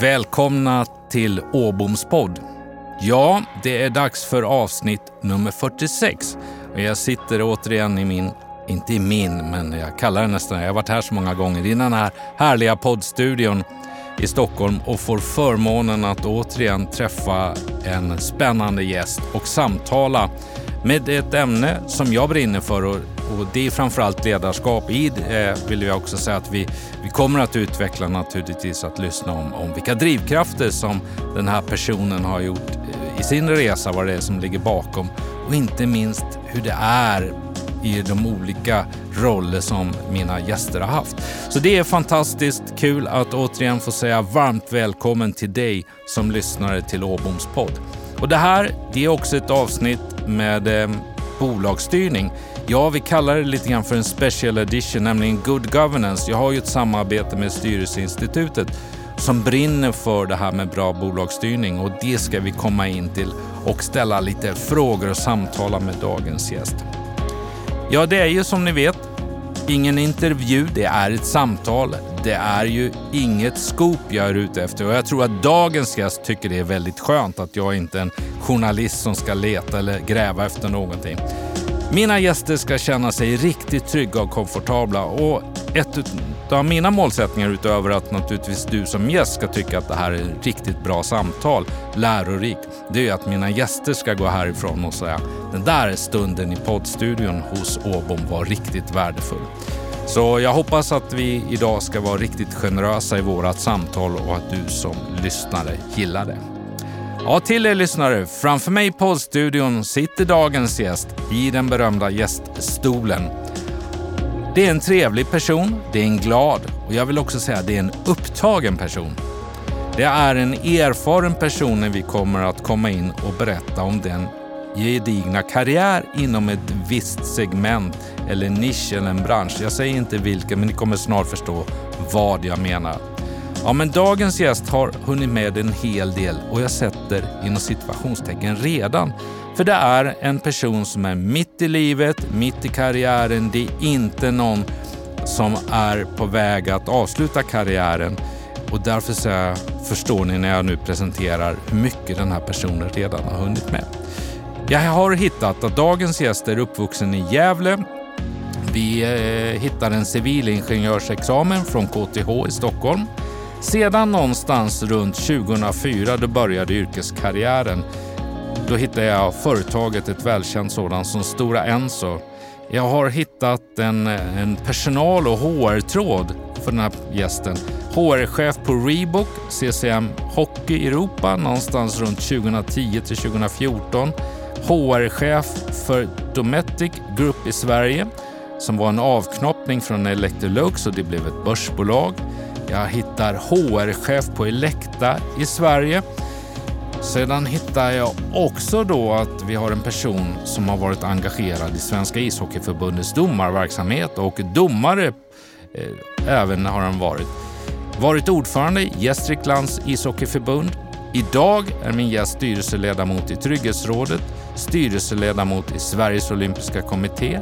Välkomna till Åboms podd. Ja, det är dags för avsnitt nummer 46. Och jag sitter återigen i min, inte i min, men jag kallar den nästan, jag har varit här så många gånger, i den här härliga poddstudion i Stockholm och får förmånen att återigen träffa en spännande gäst och samtala med ett ämne som jag brinner för och, och det är framförallt ledarskap. I det eh, vill jag också säga att vi, vi kommer att utveckla naturligtvis att lyssna om, om vilka drivkrafter som den här personen har gjort eh, i sin resa, vad det är som ligger bakom och inte minst hur det är i de olika roller som mina gäster har haft. Så det är fantastiskt kul att återigen få säga varmt välkommen till dig som lyssnare till Åboms podd. Och det här det är också ett avsnitt med eh, bolagsstyrning. Ja, vi kallar det lite grann för en special edition, nämligen good governance. Jag har ju ett samarbete med Styrelseinstitutet som brinner för det här med bra bolagsstyrning och det ska vi komma in till och ställa lite frågor och samtala med dagens gäst. Ja, det är ju som ni vet ingen intervju, det är ett samtal. Det är ju inget scoop jag är ute efter och jag tror att dagens gäst tycker det är väldigt skönt att jag inte är en journalist som ska leta eller gräva efter någonting. Mina gäster ska känna sig riktigt trygga och komfortabla och ett av mina målsättningar utöver att naturligtvis du som gäst ska tycka att det här är ett riktigt bra samtal, lärorikt, det är att mina gäster ska gå härifrån och säga den där stunden i poddstudion hos Åbom var riktigt värdefull. Så jag hoppas att vi idag ska vara riktigt generösa i vårat samtal och att du som lyssnare gillar det. Ja, till er lyssnare. Framför mig i poddstudion sitter dagens gäst i den berömda gäststolen. Det är en trevlig person, det är en glad och jag vill också säga det är en upptagen person. Det är en erfaren person när vi kommer att komma in och berätta om den gedigna karriär inom ett visst segment eller nisch eller en bransch. Jag säger inte vilken, men ni kommer snart förstå vad jag menar. Ja, men dagens gäst har hunnit med en hel del och jag sätter inom situationstecken redan. För det är en person som är mitt i livet, mitt i karriären. Det är inte någon som är på väg att avsluta karriären. Och därför så förstår ni när jag nu presenterar hur mycket den här personen redan har hunnit med. Jag har hittat att dagens gäst är uppvuxen i Gävle. Vi eh, hittar en civilingenjörsexamen från KTH i Stockholm. Sedan någonstans runt 2004 då började yrkeskarriären. Då hittade jag företaget, ett välkänt sådant som Stora Enso. Jag har hittat en, en personal och HR-tråd för den här gästen. HR-chef på Reebok, CCM Hockey Europa någonstans runt 2010 till 2014. HR-chef för Dometic Group i Sverige som var en avknoppning från Electrolux och det blev ett börsbolag. Jag hittar HR-chef på Elekta i Sverige. Sedan hittar jag också då att vi har en person som har varit engagerad i Svenska ishockeyförbundets domarverksamhet och domare eh, även har han varit. Varit ordförande i Gästriklands ishockeyförbund. Idag är min gäst styrelseledamot i Trygghetsrådet, styrelseledamot i Sveriges olympiska kommitté.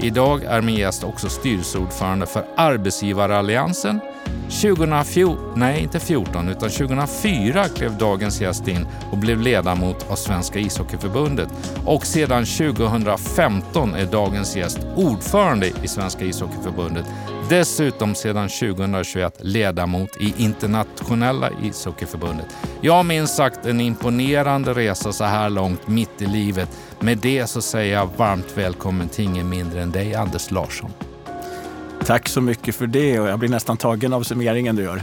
Idag är min gäst också styrelseordförande för Arbetsgivaralliansen 2014, nej inte 14, utan 2004 klev dagens gäst in och blev ledamot av Svenska ishockeyförbundet. Och sedan 2015 är dagens gäst ordförande i Svenska ishockeyförbundet. Dessutom sedan 2021 ledamot i Internationella ishockeyförbundet. Ja, minst sagt en imponerande resa så här långt mitt i livet. Med det så säger jag varmt välkommen till ingen mindre än dig, Anders Larsson. Tack så mycket för det och jag blir nästan tagen av summeringen du gör.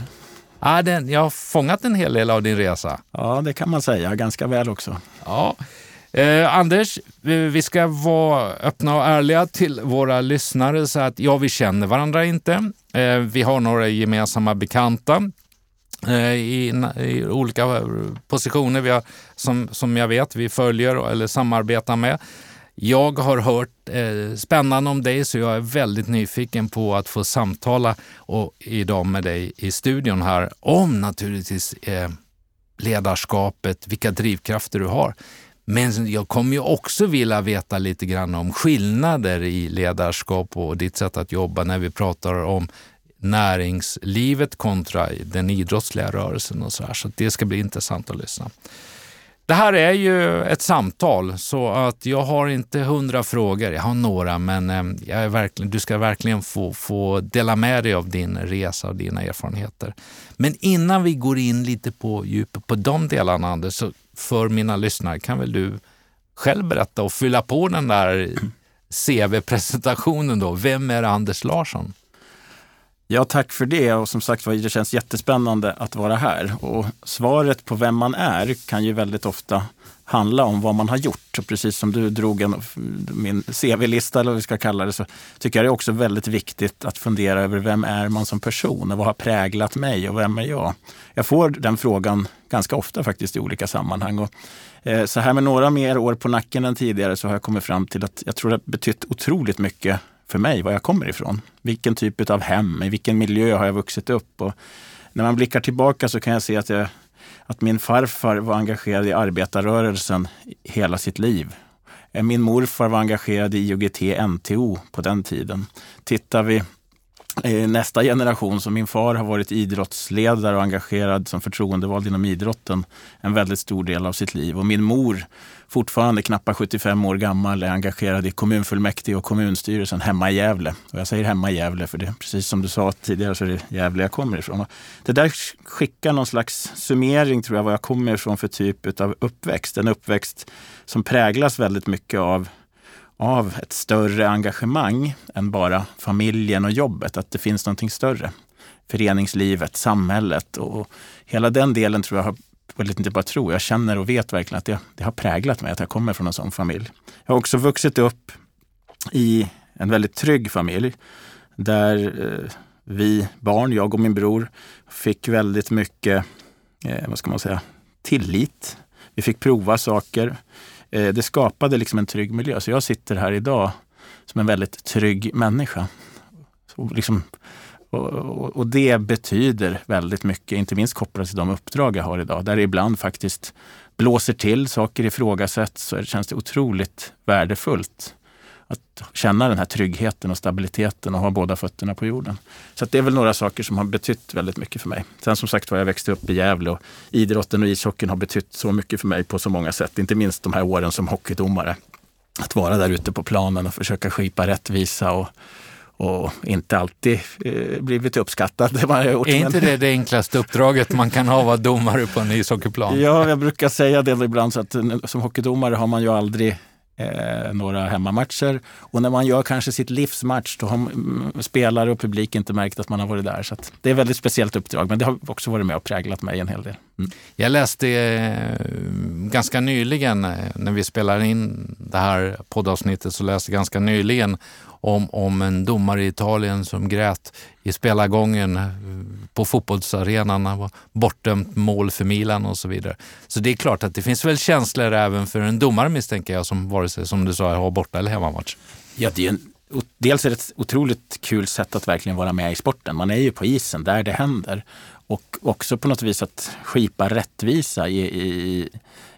Ja, den, jag har fångat en hel del av din resa. Ja, det kan man säga. Ganska väl också. Ja. Eh, Anders, eh, vi ska vara öppna och ärliga till våra lyssnare. Så att, ja, vi känner varandra inte. Eh, vi har några gemensamma bekanta eh, i, i, olika eh, positioner vi har, som, som jag vet vi följer eller samarbetar med. Jag har hört eh, spännande om dig så jag är väldigt nyfiken på att få samtala och, idag med dig i studion här om naturligtvis eh, ledarskapet, vilka drivkrafter du har. Men jag kommer ju också vilja veta lite grann om skillnader i ledarskap och ditt sätt att jobba när vi pratar om näringslivet kontra den idrottsliga rörelsen och så här. Så det ska bli intressant att lyssna. Det här är ju ett samtal så att jag har inte hundra frågor. Jag har några, men eh, jag är verkligen, du ska verkligen få, få dela med dig av din resa och dina erfarenheter. Men innan vi går in lite på djupet på de delarna, Anders, så för mina lyssnare kan väl du själv berätta och fylla på den där CV-presentationen då. Vem är Anders Larsson? Ja, tack för det. Och som sagt det känns jättespännande att vara här. Och svaret på vem man är kan ju väldigt ofta handla om vad man har gjort. Precis som du drog en, min CV-lista, eller vad vi ska kalla det, så tycker jag det är också väldigt viktigt att fundera över vem är man som person och vad har präglat mig och vem är jag? Jag får den frågan ganska ofta faktiskt i olika sammanhang. Och, eh, så här med några mer år på nacken än tidigare så har jag kommit fram till att jag tror det har betytt otroligt mycket för mig, var jag kommer ifrån. Vilken typ av hem, i vilken miljö har jag vuxit upp? Och när man blickar tillbaka så kan jag se att, jag, att min farfar var engagerad i arbetarrörelsen hela sitt liv. Eh, min morfar var engagerad i IOGT-NTO på den tiden. Tittar vi Eh, nästa generation, Så min far har varit idrottsledare och engagerad som förtroendevald inom idrotten en väldigt stor del av sitt liv. Och min mor, fortfarande knappt 75 år gammal, är engagerad i kommunfullmäktige och kommunstyrelsen hemma i Gävle. Och jag säger hemma i Gävle för det precis som du sa tidigare så är det Gävle jag kommer ifrån. Och det där skickar någon slags summering tror jag vad jag kommer ifrån för typ av uppväxt. En uppväxt som präglas väldigt mycket av av ett större engagemang än bara familjen och jobbet, att det finns någonting större. Föreningslivet, samhället och hela den delen tror jag har eller inte bara tror, jag känner och vet verkligen att det, det har präglat mig, att jag kommer från en sån familj. Jag har också vuxit upp i en väldigt trygg familj där eh, vi barn, jag och min bror, fick väldigt mycket, eh, vad ska man säga, tillit. Vi fick prova saker. Eh, det skapade liksom en trygg miljö. Så jag sitter här idag som en väldigt trygg människa. Så liksom, och, och, och, det betyder väldigt mycket, inte minst kopplat till de uppdrag jag har idag, där det ibland faktiskt blåser till, saker ifrågasätts, så känns det otroligt värdefullt att känna den här tryggheten och stabiliteten och ha båda fötterna på jorden. Så det är väl några saker som har betytt väldigt mycket för mig. Sen som sagt var jag växte upp i Gävle och idrotten och ishockeyn har betytt så mycket för mig på så många sätt. Inte minst de här åren som hockeydomare. Att vara där ute på planen och försöka skipa rättvisa och och inte alltid eh, blivit uppskattad. Det man gjort, är inte det det enklaste uppdraget man kan ha, vara domare på en ishockeyplan? Ja, jag brukar säga det ibland, så att som hockeydomare har man ju aldrig eh, några hemmamatcher. Och när man gör kanske sitt livsmatch, då har mm, spelare och publik inte märkt att man har varit där. Så det är ett väldigt speciellt uppdrag, men det har också varit med och präglat mig en hel del. Mm. Jag läste eh, ganska nyligen, eh, när vi spelade in det här poddavsnittet, så läste jag ganska nyligen om, om en domare i Italien som grät i spelargången eh, på fotbollsarenan. Han var bortdömt mål för Milan och så vidare. Så det är klart att det finns väl känslor även för en domare misstänker jag, som vare sig som du sa har borta eller hemmamatch. Ja, det är en, dels är det ett otroligt kul sätt att verkligen vara med i sporten. Man är ju på isen där det händer. Och också på något vis att skipa rättvisa i, i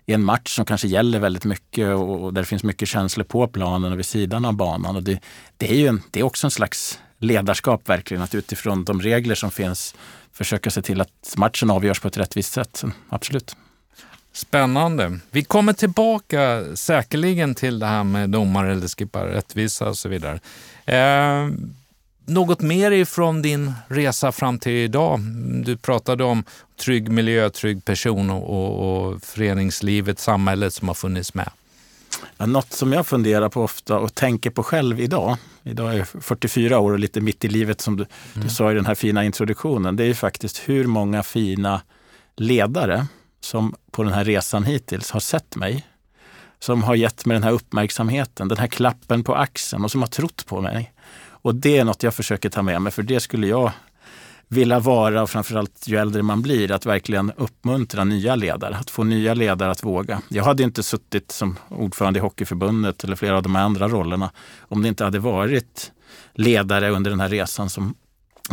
i en match som kanske gäller väldigt mycket och där det finns mycket känslor på planen och vid sidan av banan. Och det, det är ju en, det är också en slags ledarskap verkligen, att utifrån de regler som finns försöka se till att matchen avgörs på ett rättvist sätt. Absolut. Spännande. Vi kommer tillbaka säkerligen till det här med domare eller skippa rättvisa och så vidare. Eh, något mer ifrån din resa fram till idag? Du pratade om trygg miljö, trygg person och, och, och föreningslivet, samhället som har funnits med. Ja, något som jag funderar på ofta och tänker på själv idag, idag är jag 44 år och lite mitt i livet som du, mm. du sa i den här fina introduktionen, det är faktiskt hur många fina ledare som på den här resan hittills har sett mig, som har gett mig den här uppmärksamheten, den här klappen på axeln och som har trott på mig. Och det är något jag försöker ta med mig, för det skulle jag vilja vara, och framförallt ju äldre man blir, att verkligen uppmuntra nya ledare. Att få nya ledare att våga. Jag hade inte suttit som ordförande i Hockeyförbundet eller flera av de andra rollerna om det inte hade varit ledare under den här resan som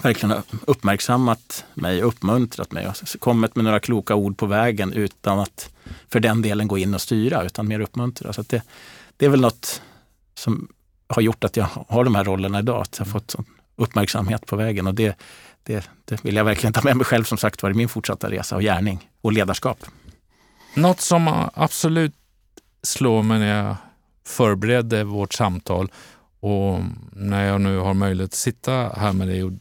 verkligen har uppmärksammat mig, uppmuntrat mig och kommit med några kloka ord på vägen utan att för den delen gå in och styra, utan mer uppmuntra. Så det, det är väl något som har gjort att jag har de här rollerna idag. Att jag har fått uppmärksamhet på vägen. Och det, det, det vill jag verkligen ta med mig själv som sagt var i min fortsatta resa och gärning och ledarskap. Något som absolut slår mig när jag förberedde vårt samtal och när jag nu har möjlighet att sitta här med dig och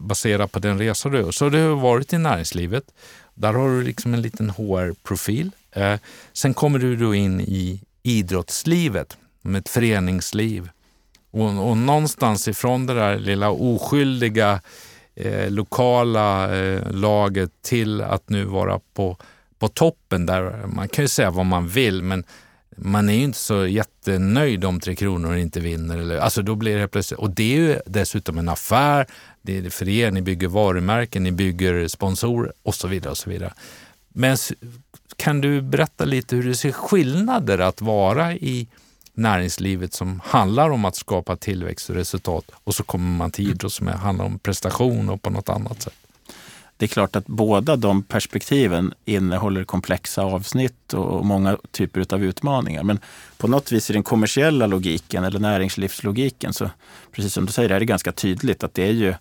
basera på den resa du gör. Så du har varit i näringslivet. Där har du liksom en liten HR-profil. Eh, sen kommer du då in i idrottslivet med ett föreningsliv. Och, och någonstans ifrån det där lilla oskyldiga eh, lokala eh, laget till att nu vara på, på toppen där man kan ju säga vad man vill men man är ju inte så jättenöjd om Tre Kronor inte vinner. Eller, alltså då blir det plötsligt, och det är ju dessutom en affär, det är för er, ni bygger varumärken, ni bygger sponsorer och så vidare. och så vidare. Men kan du berätta lite hur det ser skillnader att vara i näringslivet som handlar om att skapa tillväxt och resultat och så kommer man till idrott som handlar om prestation och på något annat sätt? Det är klart att båda de perspektiven innehåller komplexa avsnitt och många typer av utmaningar. Men på något vis i den kommersiella logiken eller näringslivslogiken så, precis som du säger, är det ganska tydligt att det är ju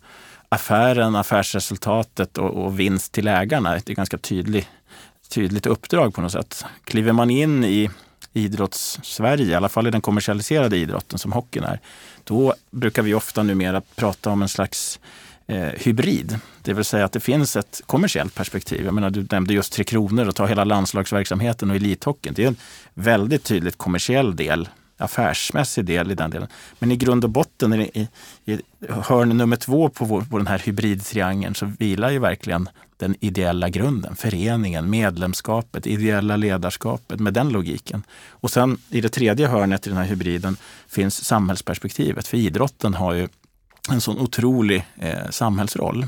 affären, affärsresultatet och, och vinst till ägarna. Det är ett ganska tydlig, tydligt uppdrag på något sätt. Kliver man in i idrotts-Sverige, i alla fall i den kommersialiserade idrotten som hockeyn är, då brukar vi ofta numera prata om en slags eh, hybrid. Det vill säga att det finns ett kommersiellt perspektiv. Jag menar, du nämnde just Tre Kronor och ta hela landslagsverksamheten och elithockeyn. Det är en väldigt tydligt kommersiell del affärsmässig del i den delen. Men i grund och botten, i, i, i hörn nummer två på, vår, på den här hybridtriangeln, så vilar ju verkligen den ideella grunden. Föreningen, medlemskapet, ideella ledarskapet med den logiken. Och sen i det tredje hörnet i den här hybriden finns samhällsperspektivet. För idrotten har ju en sån otrolig eh, samhällsroll.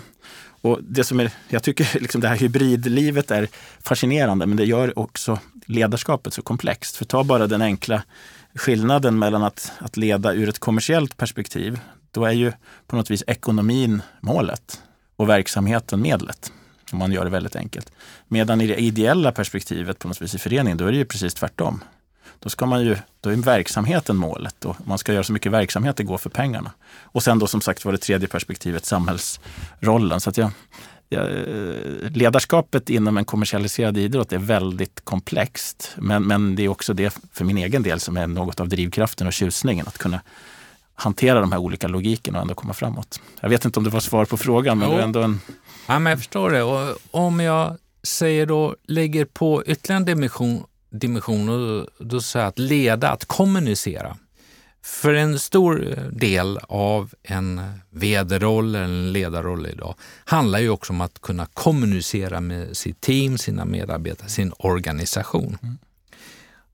Och det som är, jag tycker liksom det här hybridlivet är fascinerande, men det gör också ledarskapet så komplext. För ta bara den enkla skillnaden mellan att, att leda ur ett kommersiellt perspektiv. Då är ju på något vis ekonomin målet och verksamheten medlet. Om man gör det väldigt enkelt. Medan i det ideella perspektivet på något vis i föreningen, då är det ju precis tvärtom. Då, ska man ju, då är verksamheten målet och man ska göra så mycket verksamhet det går för pengarna. Och sen då som sagt var det tredje perspektivet, samhällsrollen. Så att jag, ledarskapet inom en kommersialiserad idrott är väldigt komplext. Men, men det är också det för min egen del som är något av drivkraften och tjusningen. Att kunna hantera de här olika logikerna och ändå komma framåt. Jag vet inte om det var svar på frågan, men jo. det är ändå en... Ja, men jag förstår det. Och om jag säger då, lägger på ytterligare en dimension dimension och då säger jag att leda, att kommunicera. För en stor del av en vd-roll eller en ledarroll idag handlar ju också om att kunna kommunicera med sitt team, sina medarbetare, sin organisation. Mm.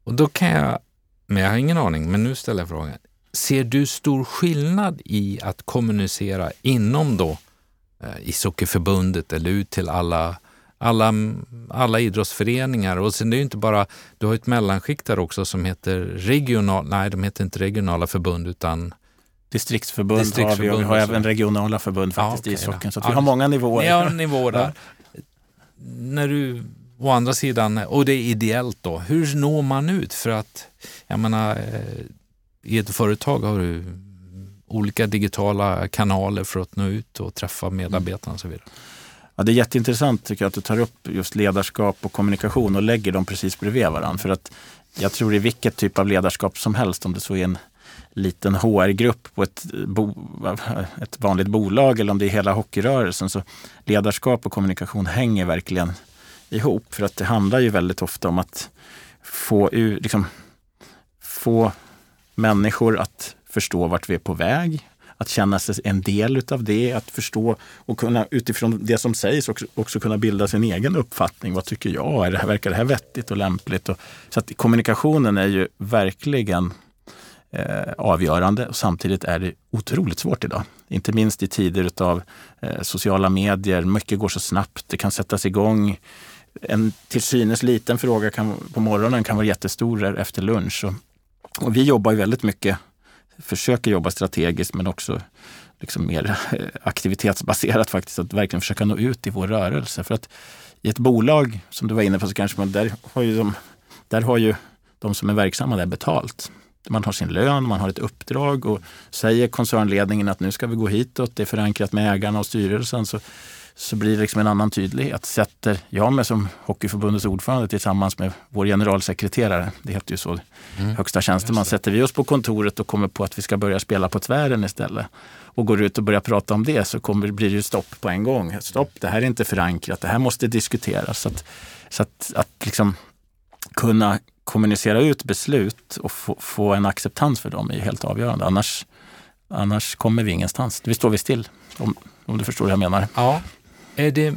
Och då kan jag, men jag har ingen aning, men nu ställer jag frågan. Ser du stor skillnad i att kommunicera inom då eh, ishockeyförbundet eller ut till alla alla, alla idrottsföreningar. Och sen det är ju inte bara, du har ett mellanskikt där också som heter regional, nej de heter inte regionala förbund utan Distriktsförbund, Distriktsförbund har vi, vi har även regionala förbund faktiskt ja, okay, i ishockeyn. Så ja, vi har många nivåer. Ni har nivåer där. När du, å andra sidan, och det är ideellt då, hur når man ut? För att, jag menar, eh, i ett företag har du olika digitala kanaler för att nå ut och träffa medarbetarna och så vidare. Ja, det är jätteintressant tycker jag att du tar upp just ledarskap och kommunikation och lägger dem precis bredvid varandra. För att jag tror i vilket typ av ledarskap som helst, om det så är en liten HR-grupp på ett, bo, ett vanligt bolag eller om det är hela hockeyrörelsen, så ledarskap och kommunikation hänger verkligen ihop. För att det handlar ju väldigt ofta om att få, liksom, få människor att förstå vart vi är på väg, att känna sig en del utav det, att förstå och kunna utifrån det som sägs också, också kunna bilda sin egen uppfattning. Vad tycker jag? Är det här, verkar det här vettigt och lämpligt? Och, så att kommunikationen är ju verkligen eh, avgörande och samtidigt är det otroligt svårt idag. Inte minst i tider utav eh, sociala medier. Mycket går så snabbt, det kan sättas igång. En till synes liten fråga kan, på morgonen kan vara jättestor efter lunch. Och, och vi jobbar ju väldigt mycket försöker jobba strategiskt men också liksom mer eh, aktivitetsbaserat faktiskt. Att verkligen försöka nå ut i vår rörelse. För att i ett bolag, som du var inne på, så kanske man, där har ju de, där har ju de som är verksamma där betalt. man har sin lön, man har ett uppdrag och säger koncernledningen att nu ska vi gå hitåt, det är förankrat med ägarna och styrelsen, så, så blir det liksom en annan tydlighet. Sätter jag mig som Hockeyförbundets ordförande tillsammans med vår generalsekreterare, det heter ju så, mm. högsta tjänsteman, sätter vi oss på kontoret och kommer på att vi ska börja spela på tvären istället och går ut och börjar prata om det så kommer, blir det ju stopp på en gång. Stopp, det här är inte förankrat, det här måste diskuteras. Så att, så att, att liksom kunna kommunicera ut beslut och få, få, en acceptans för dem är helt avgörande. Annars, annars kommer vi ingenstans. Vi står vi still, om, om du förstår vad jag menar. Ja, är det,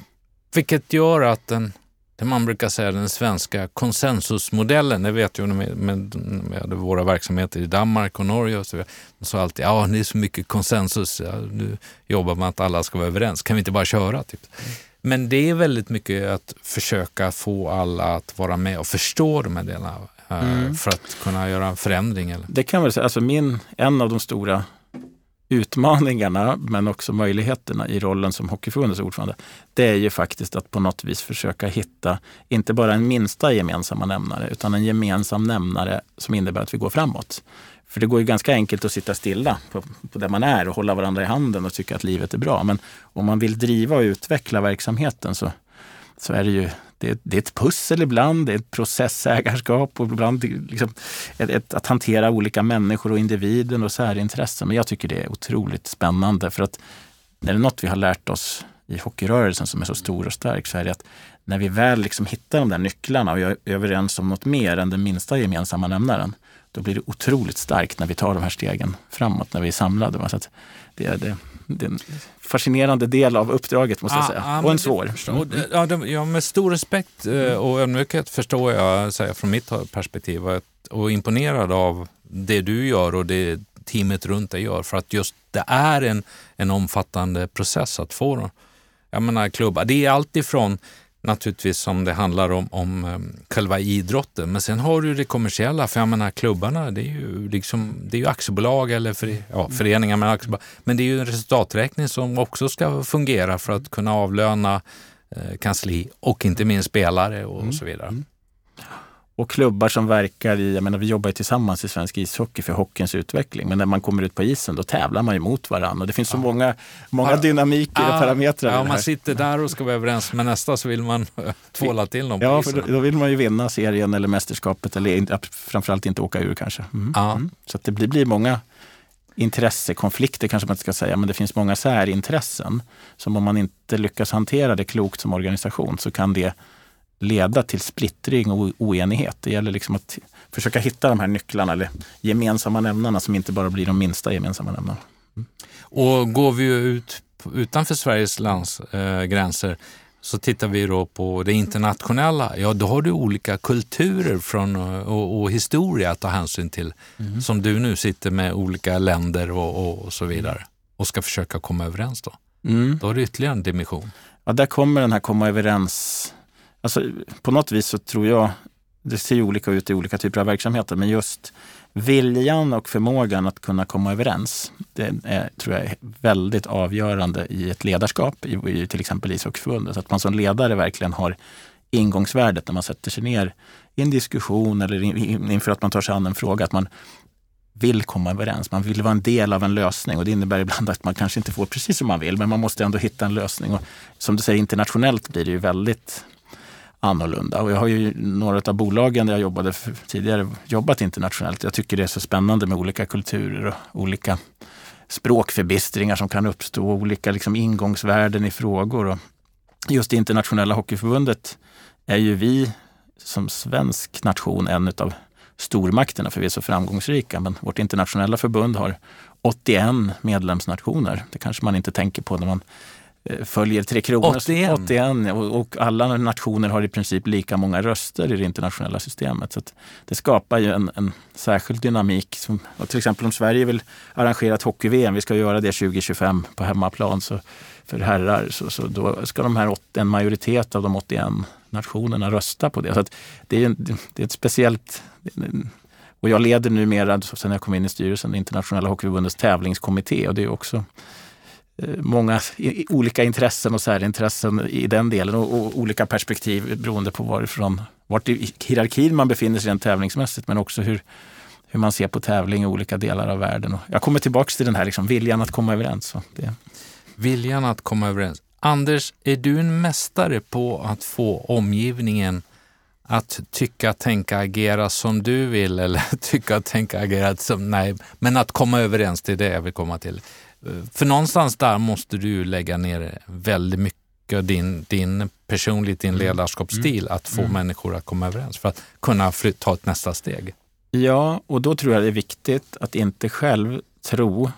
vilket gör att den, det man brukar säga den svenska konsensusmodellen, det vet jag med, med, med våra verksamheter i Danmark och Norge och så vidare. De sa alltid, ja det är så mycket konsensus, ja, nu jobbar man att alla ska vara överens, kan vi inte bara köra? Typ. Men det är väldigt mycket att försöka få alla att vara med och förstå de här delarna eh, mm. för att kunna göra en förändring. Eller? Det kan väl säga, alltså min, en av de stora utmaningarna men också möjligheterna i rollen som Hockeyförbundets ordförande, det är ju faktiskt att på något vis försöka hitta, inte bara en minsta gemensamma nämnare, utan en gemensam nämnare som innebär att vi går framåt. För det går ju ganska enkelt att sitta stilla på, på där man är och hålla varandra i handen och tycka att livet är bra. Men om man vill driva och utveckla verksamheten så, så är det ju det, det är ett pussel ibland, det är ett processägarskap och ibland liksom ett, ett, att hantera olika människor och individen och särintressen. Men jag tycker det är otroligt spännande för att är det något vi har lärt oss i hockeyrörelsen som är så stor och stark så är det att när vi väl liksom hittar de där nycklarna och är överens om något mer än den minsta gemensamma nämnaren, då blir det otroligt starkt när vi tar de här stegen framåt, när vi är samlade. Så det, det, det fascinerande del av uppdraget måste jag säga. Ja, och en svår. Mm. Ja, det, ja, med stor respekt eh, och ödmjukhet förstår jag säga, från mitt perspektiv och imponerad av det du gör och det teamet runt dig gör. För att just det är en, en omfattande process att få jag menar, klubbar. Det är alltifrån naturligtvis som det handlar om, om um, själva idrotten. Men sen har du det kommersiella, för jag menar klubbarna det är ju, liksom, det är ju aktiebolag eller för, ja, föreningar med aktiebolag. Men det är ju en resultaträkning som också ska fungera för att kunna avlöna eh, kansli och inte minst spelare och, mm. så vidare. Mm och klubbar som verkar i, jag menar vi jobbar ju tillsammans i svensk ishockey för hockeyns utveckling. Men när man kommer ut på isen då tävlar man ju mot varandra. Och det finns så ja. många, många dynamiker ja, och parametrar. Ja, man sitter där och ska vara överens med nästa så vill man tvåla till någon Ja, för då, vill man ju vinna serien eller mästerskapet eller framförallt inte åka ur kanske. Mm. Mm. Så det blir, blir många intressekonflikter kanske man inte ska säga, men det finns många särintressen som om man inte lyckas hantera det klokt som organisation så kan det leda till splittring och oenighet. Det gäller liksom att försöka hitta de här nycklarna eller gemensamma nämnarna som inte bara blir de minsta gemensamma nämnarna. Mm. Och går vi ut utanför Sveriges lands, äh, gränser så tittar vi då på det internationella. Ja, då har du olika kulturer från, och, och historia att ta hänsyn till. Mm. Som du nu sitter med olika länder och, och, och, så vidare och ska försöka komma överens då. Mm. Då har du ytterligare en dimension. Ja, där kommer den här komma överens Alltså, på något vis så tror jag, det ser ju olika ut i olika typer av verksamheter, men just viljan och förmågan att kunna komma överens, det är, tror jag är väldigt avgörande i ett ledarskap, i, i till exempel ishockeyförbundet. Att man som ledare verkligen har ingångsvärdet när man sätter sig ner i en diskussion eller inför att man tar sig an en fråga, att man vill komma överens. Man vill vara en del av en lösning och det innebär ibland att man kanske inte får precis som man vill, men man måste ändå hitta en lösning. Och som du säger, internationellt blir det ju väldigt annorlunda. Och jag har ju några av bolagen där jag jobbade för, tidigare jobbat internationellt. Jag tycker det är så spännande med olika kulturer och olika språkförbistringar som kan uppstå, olika liksom ingångsvärden i frågor. Och just det internationella hockeyförbundet är ju vi som svensk nation en av stormakterna för vi är så framgångsrika. Men vårt internationella förbund har 81 medlemsnationer. Det kanske man inte tänker på när man följer Tre Kronor. 81. 81 och, alla nationer har i princip lika många röster i det internationella systemet. Så det skapar ju en, en särskild dynamik. Som, till exempel om Sverige vill arrangera ett hockey-VM, vi ska göra det 2025 på hemmaplan så, för herrar, så, så då ska de här, en majoritet av de 81 nationerna rösta på det. Så det, är, det är ett speciellt och jag leder numera, sen jag kom in i styrelsen, Internationella Hockeyförbundets tävlingskommitté och det är också Eh, Eh, många olika intressen och särintressen i den delen och, och, olika perspektiv beroende på varifrån, vart i hierarkin man befinner sig rent tävlingsmässigt men också hur, hur man ser på tävling i olika delar av världen. Och jag kommer tillbaka till den här liksom, viljan att komma överens. Så det. Viljan att komma överens. Anders, är du en mästare på att få omgivningen att tycka, tänka, agera som du vill eller tycka, tänka, agera som nej, men att komma överens, det är det jag vill komma till. För någonstans där måste du lägga ner väldigt mycket din, din personligt, din mm. ledarskapsstil, mm. att få mm. människor att komma överens för att kunna ta ett nästa steg. Ja, och då tror jag det är viktigt att inte själv tro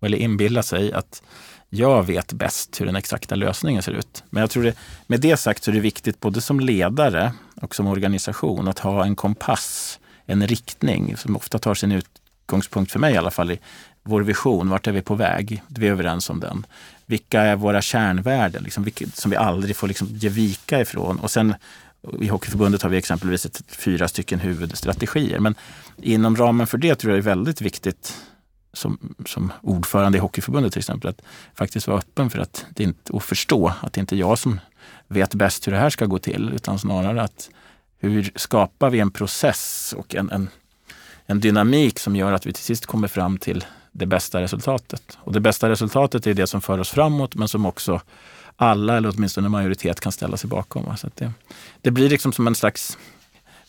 eller inbilla sig att jag vet bäst hur den exakta lösningen ser ut. Men jag tror det, med det sagt så är det viktigt både som ledare och som organisation att ha en kompass, en riktning som ofta tar sin utgångspunkt, för mig i alla fall, i vår vision. Vart är vi på väg? Vi är överens om den. Vilka är våra kärnvärden liksom, vilket, som vi aldrig får liksom, ge vika ifrån? Och sen i Hockeyförbundet har vi exempelvis ett, fyra stycken huvudstrategier. Men inom ramen för det tror jag det är väldigt viktigt som, som ordförande i Hockeyförbundet till exempel, att faktiskt vara öppen för att det inte, och förstå att det inte är jag som vet bäst hur det här ska gå till, utan snarare att hur skapar vi en process och en, en, en dynamik som gör att vi till sist kommer fram till det bästa resultatet. Och det bästa resultatet är det som för oss framåt, men som också alla, eller åtminstone en majoritet, kan ställa sig bakom. Så det, det blir liksom som en slags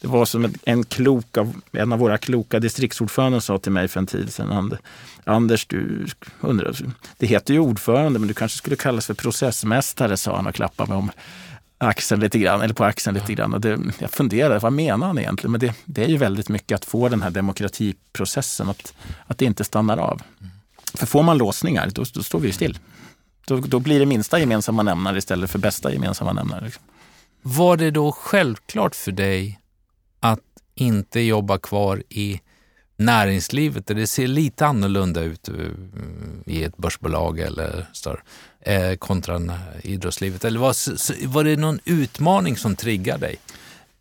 det var som en, klok av, en av våra kloka distriktsordförande sa till mig för en tid sedan. Anders, du undrar, det heter ju ordförande men du kanske skulle kallas för processmästare, sa han och klappade mig om axeln lite grann, eller på axeln lite grann. Och det, jag funderade, vad menar han egentligen? Men det, det, är ju väldigt mycket att få den här demokratiprocessen, att, att det inte stannar av. För får man låsningar, då, då står vi still. Då, då, blir det minsta gemensamma nämnare istället för bästa gemensamma nämnare. Liksom. Var det då självklart för dig att inte jobba kvar i näringslivet där det ser lite annorlunda ut eh, i ett börsbolag eller större, eh, kontra idrottslivet? Eller var, var det någon utmaning som triggade dig?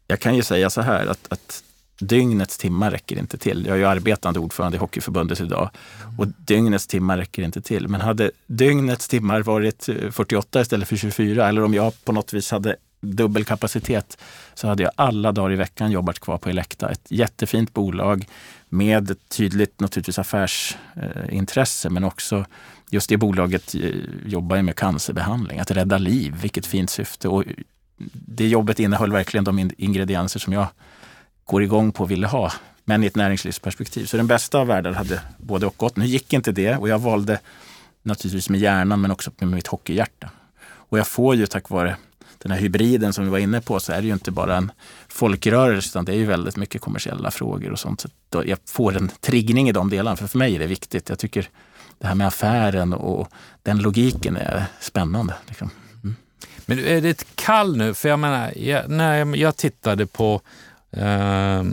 Jag kan ju säga så här att, att dygnets timmar räcker inte till. Jag är ju arbetande ordförande i Hockeyförbundet idag och dygnets timmar räcker inte till. Men hade dygnets timmar varit eh, 48 istället för 24 eller om jag på något vis hade dubbel kapacitet så hade jag alla dagar i veckan jobbat kvar på Elekta. Ett jättefint bolag med ett tydligt naturligtvis affärsintresse men också just det bolaget eh, jobbar jobbar med cancerbehandling, att rädda liv. Vilket fint syfte. Och det jobbet innehöll verkligen de ingredienser som jag går igång på och ville ha, men i ett näringslivsperspektiv. Så den bästa av världar hade både och gått. Nu gick inte det och jag valde naturligtvis med hjärnan men också med mitt hockeyhjärta. Och jag får ju tack vare den här hybriden som vi var inne på så är det ju inte bara en folkrörelse utan det är ju väldigt mycket kommersiella frågor och sånt. Så jag får en triggning i de delarna, för för mig är det viktigt. Jag tycker det här med affären och den logiken är spännande. Liksom. Mm. Men är det ett kall nu? För jag menar, jag, när jag tittade på, eh,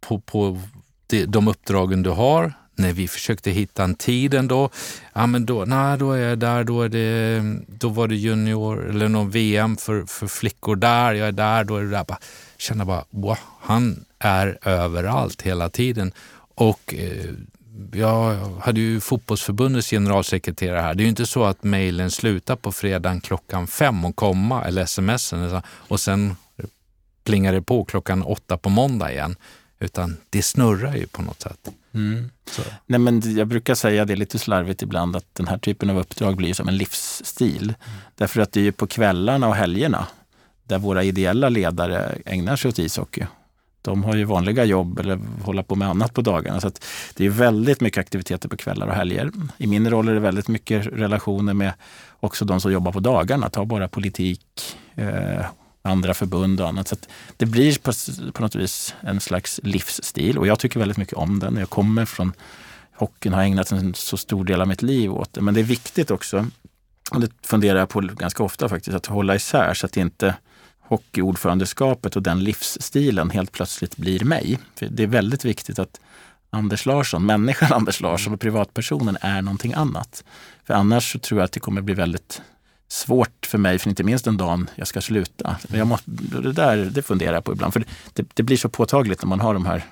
på, på de, de uppdragen du har, när vi försökte hitta en tid ändå, ja men då, nej, då är jag där, då, är det, då var det junior eller någon VM för, för flickor där, jag är där, då är det där. Bara, känner bara, wow, han är överallt hela tiden. Och eh, jag hade ju fotbollsförbundets generalsekreterare här. Det är ju inte så att mejlen slutar på fredagen klockan fem och komma, eller smsen, och sen plingar det på klockan åtta på måndag igen. Utan det snurrar ju på något sätt. Mm. Nej, men jag brukar säga det lite slarvigt ibland att den här typen av uppdrag blir som en livsstil. Mm. Därför att det är ju på kvällarna och helgerna där våra ideella ledare ägnar sig åt ishockey. De har ju vanliga jobb eller håller på med annat på dagarna. Så det är väldigt mycket aktiviteter på kvällar och helger. I min roll är det väldigt mycket relationer med också de som jobbar på dagarna. Ta bara politik, eh, andra förbund och annat. Så det blir på, på något vis en slags livsstil och jag tycker väldigt mycket om den. Jag kommer från hockeyn, har ägnat en så stor del av mitt liv åt det. Men det är viktigt också, och det funderar jag på ganska ofta faktiskt, att hålla isär så att inte hockeyordförandeskapet och den livsstilen helt plötsligt blir mig. För det är väldigt viktigt att Anders Larsson, människan Anders Larsson och privatpersonen är någonting annat. För annars så tror jag att det kommer bli väldigt svårt för mig, för inte minst den dagen jag ska sluta. Jag måste, det där det funderar jag på ibland, för det, det, blir så påtagligt när man har de här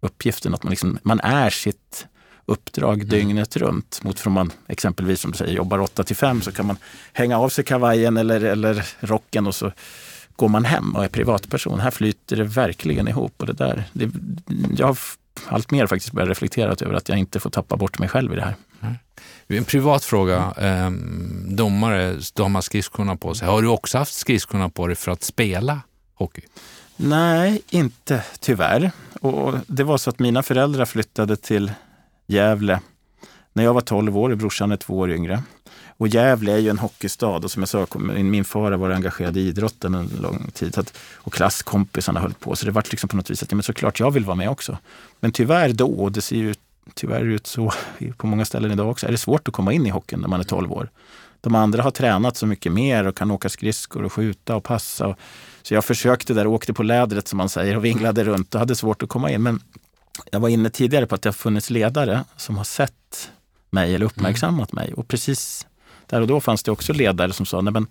uppgifterna, att man, liksom, man är sitt uppdrag mm. dygnet runt. Mot från man exempelvis som du säger jobbar 8 till 5 så kan man hänga av sig kavajen eller, eller rocken och så går man hem och är privatperson. Här flyter det verkligen ihop. Och det där, det, jag allt mer faktiskt börjat reflektera över att jag inte får tappa bort mig själv i det här. En privat fråga. Eh, domare, de har skridskorna på sig. Har du också haft skridskorna på dig för att spela hockey? Nej, inte tyvärr. Och det var så att mina föräldrar flyttade till Gävle när jag var 12 år. Brorsan är två år yngre. Och Gävle är ju en hockeystad och som jag sa, min far har varit engagerad i idrotten en lång tid. Att, och klasskompisarna höll på. Så det var liksom på något vis att ja, men såklart jag vill vara med också. Men tyvärr då, och det ser ju tyvärr ut så på många ställen idag också, är det svårt att komma in i hockeyn när man är 12 år. De andra har tränat så mycket mer och kan åka skridskor och skjuta och passa. Och, så jag försökte där, åkte på lädret som man säger och vinglade runt och hade svårt att komma in. Men jag var inne tidigare på att det har funnits ledare som har sett mig eller uppmärksammat mig. Och precis där och då fanns det också ledare som sa, nej men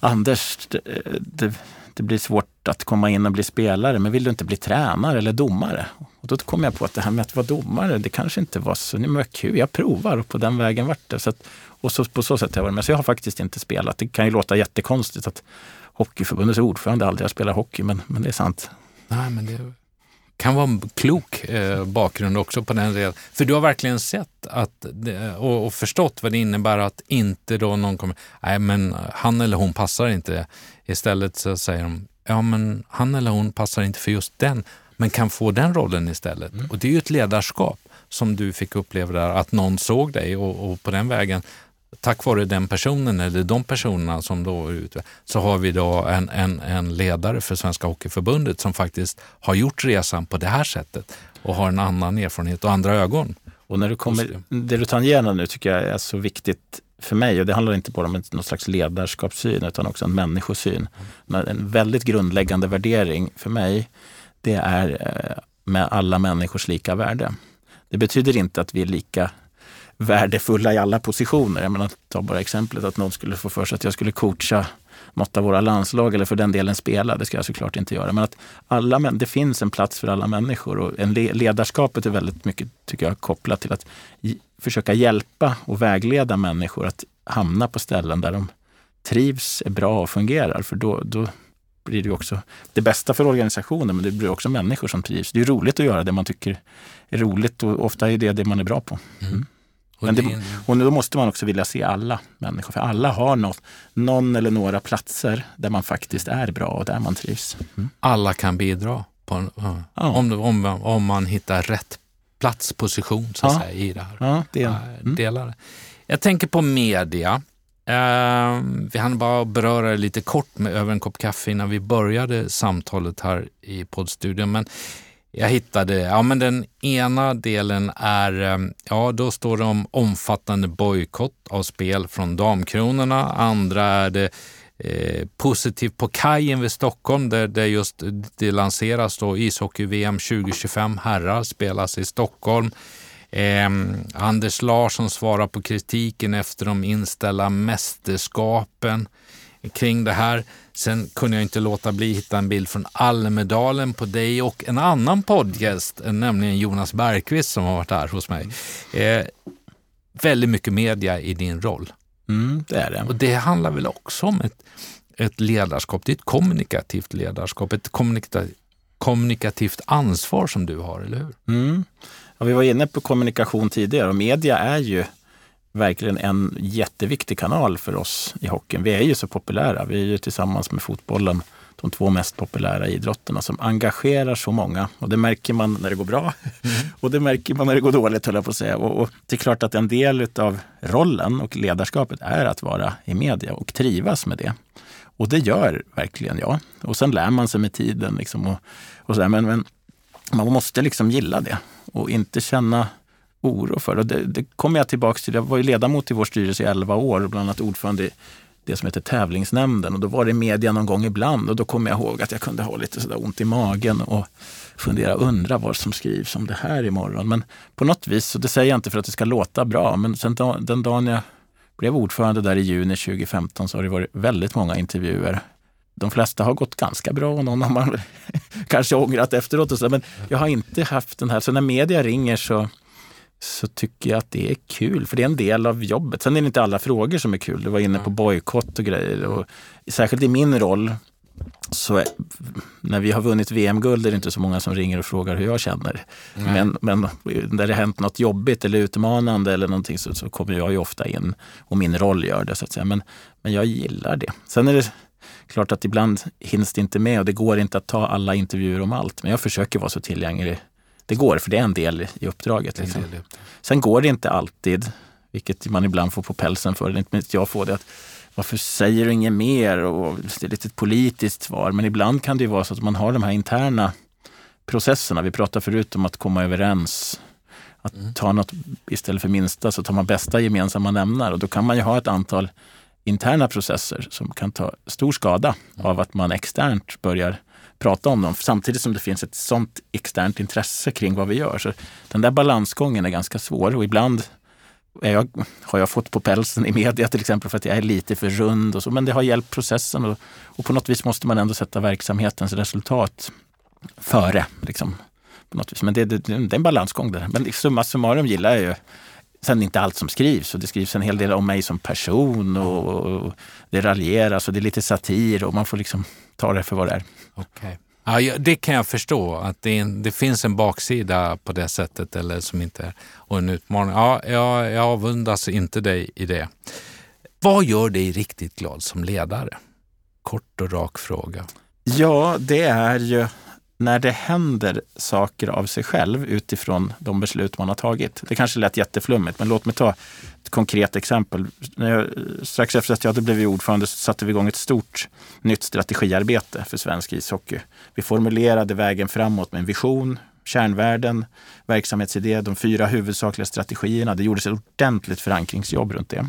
Anders, det, det, det, blir svårt att komma in och bli spelare, men vill du inte bli tränare eller domare? Och då kom jag på att det här med att vara domare, det kanske inte var så men kul. Jag provar och på den vägen vart det. Så att, och så, på så sätt har jag varit med. Så jag har faktiskt inte spelat. Det kan ju låta jättekonstigt att Hockeyförbundets ordförande aldrig har spelat hockey, men, men det är sant. Nej, men det kan vara en klok eh, bakgrund också på den delen. För du har verkligen sett att, och, och, förstått vad det innebär att inte då någon kommer, nej men han eller hon passar inte. Istället så säger de, ja men han eller hon passar inte för just den, men kan få den rollen istället. Mm. Och det är ju ett ledarskap som du fick uppleva där, att någon såg dig och, och på den vägen tack vare den personen eller de personerna som då är ute, så har vi då en, en, en ledare för Svenska Hockeyförbundet som faktiskt har gjort resan på det här sättet och har en annan erfarenhet och andra ögon. Och när du kommer, det du tangerar nu tycker jag är så viktigt för mig och det handlar inte bara om någon slags ledarskapssyn utan också en människosyn. Mm. En väldigt grundläggande värdering för mig det är eh, med alla människors lika värde. Det betyder inte att vi är lika värdefulla i alla positioner. Jag menar, ta bara exemplet att någon skulle få för sig att jag skulle coacha något av våra landslag eller för den delen spela. Det ska jag såklart inte göra. Men att alla, det finns en plats för alla människor och en ledarskapet är väldigt mycket tycker jag, kopplat till att försöka hjälpa och vägleda människor att hamna på ställen där de trivs, är bra och fungerar. För då, då blir det också det bästa för organisationen, men det blir också människor som trivs. Det är roligt att göra det man tycker är roligt och ofta är det det man är bra på. Mm. Men det, och då måste man också vilja se alla människor, för alla har något, någon eller några platser där man faktiskt är bra och där man trivs. Mm. Alla kan bidra en, ja. om, om, om man hittar rätt plats, position så att ja. säga, i det här. Ja, det, mm. Delar. Jag tänker på media. Uh, vi hann bara beröra det lite kort med över en kopp kaffe innan vi började samtalet här i poddstudion. Men jag hittade, ja men den ena delen är, ehm, ja då står det om omfattande bojkott av spel från Damkronorna. Andra är det eh, positivt på kajen vid Stockholm där det just det lanseras då ishockey-VM 2025 herrar spelas i Stockholm. Eh, Anders Larsson svarar på kritiken efter de inställda mästerskapen kring det här. Sen kunde jag inte låta bli att hitta en bild från Almedalen på dig och en annan poddgäst, nämligen Jonas Bergqvist som har varit här hos mig. Eh, väldigt mycket media i din roll. Mm, det är det. Och det handlar väl också om ett, ett ledarskap, det är ett kommunikativt ledarskap, ett kommunikativt, kommunikativt ansvar som du har, eller hur? Mm. Ja, vi var inne på kommunikation tidigare och media är ju verkligen en jätteviktig kanal för oss i hockeyn. Vi är ju så populära. Vi är ju tillsammans med fotbollen de två mest populära idrotterna som engagerar så många. Och det märker man när det går bra mm. och det märker man när det går dåligt, höll jag på att säga. Och, och, det är klart att en del av rollen och ledarskapet är att vara i media och trivas med det. Och det gör verkligen jag. Och sen lär man sig med tiden. Liksom och, och så men, men man måste liksom gilla det och inte känna oro för. Och det, det kommer jag tillbaka till. Jag var ju ledamot i vår styrelse i 11 år och bland annat ordförande i det som heter tävlingsnämnden. Och då var det media någon gång ibland och då kommer jag ihåg att jag kunde ha lite sådär ont i magen och fundera, undra vad som skrivs om det här imorgon. Men på något vis, och det säger jag inte för att det ska låta bra, men sen den dagen jag blev ordförande där i juni 2015 så har det varit väldigt många intervjuer. De flesta har gått ganska bra och någon har man kanske ångrat efteråt. Och så, men jag har inte haft den här, så när media ringer så så tycker jag att det är kul, för det är en del av jobbet. Sen är det inte alla frågor som är kul. Du var inne på bojkott och grejer. Och särskilt i min roll så när vi har vunnit VM-guld är det inte så många som ringer och frågar hur jag känner. Men, men när det hänt något jobbigt eller utmanande eller någonting så, så, kommer jag ju ofta in och min roll gör det. så att säga. Men, men jag gillar det. Sen är det klart att ibland hinns det inte med och det går inte att ta alla intervjuer om allt. Men jag försöker vara så tillgänglig det går, för det är en del i uppdraget. Liksom. Sen går det inte alltid, vilket man ibland får på pälsen för, inte minst jag får det, att varför säger du inget mer? Och det är lite ett politiskt svar. Men ibland kan det ju vara så att man har de här interna processerna. Vi pratade förut om att komma överens. Att mm. ta något istället för minsta så tar man bästa gemensamma nämnare. Och då kan man ju ha ett antal interna processer som kan ta stor skada mm. av att man externt börjar prata om dem samtidigt som det finns ett sånt externt intresse kring vad vi gör. Så den där balansgången är ganska svår och ibland jag, har jag fått på pälsen i media till exempel för att jag är lite för rund och så, men det har hjälpt processen och, och på något vis måste man ändå sätta verksamhetens resultat före. Liksom, på något vis. Men det, det, det är en balansgång där. Men summa summarum gillar jag ju Sen inte allt som skrivs och det skrivs en hel del om mig som person och, och det raljeras och det är lite satir och man får liksom ta det för vad det är. Okay. Ja, det kan jag förstå, att det, en, det, finns en baksida på det sättet eller som inte och en utmaning. Ja, jag, jag avundas inte dig i det. Vad gör dig riktigt glad som ledare? Kort och rak fråga. Ja, det är ju när det händer saker av sig själv utifrån de beslut man har tagit. Det kanske lät jätteflummigt, men låt mig ta ett konkret exempel. När jag, strax efter att jag hade blivit ordförande så satte vi igång ett stort nytt strategiarbete för svensk ishockey. Vi formulerade vägen framåt med en vision, kärnvärden, verksamhetsidé, de fyra huvudsakliga strategierna. Det gjordes ett ordentligt förankringsjobb runt det.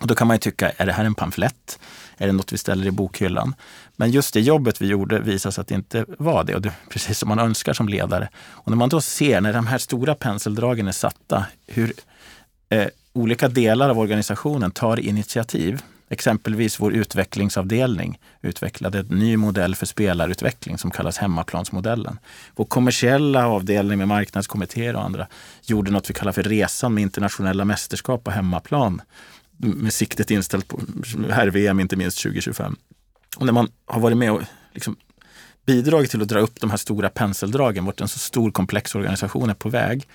Och då kan man ju tycka, är det här en pamflett? Är det något vi ställer i bokhyllan? Men just det jobbet vi gjorde visade sig att det inte var det. Och det är precis som man önskar som ledare. Och när man då ser, när de här stora penseldragen är satta, hur eh, olika delar av organisationen tar initiativ. Exempelvis vår utvecklingsavdelning utvecklade en ny modell för spelarutveckling som kallas hemmaplansmodellen. Vår kommersiella avdelning med marknadskommittéer och andra gjorde något vi kallar för resan med internationella mästerskap på hemmaplan med siktet inställt på herr-VM, inte minst 2025. Och när man har varit med och liksom bidragit till att dra upp de här stora penseldragen, vart en så stor komplex organisation är på väg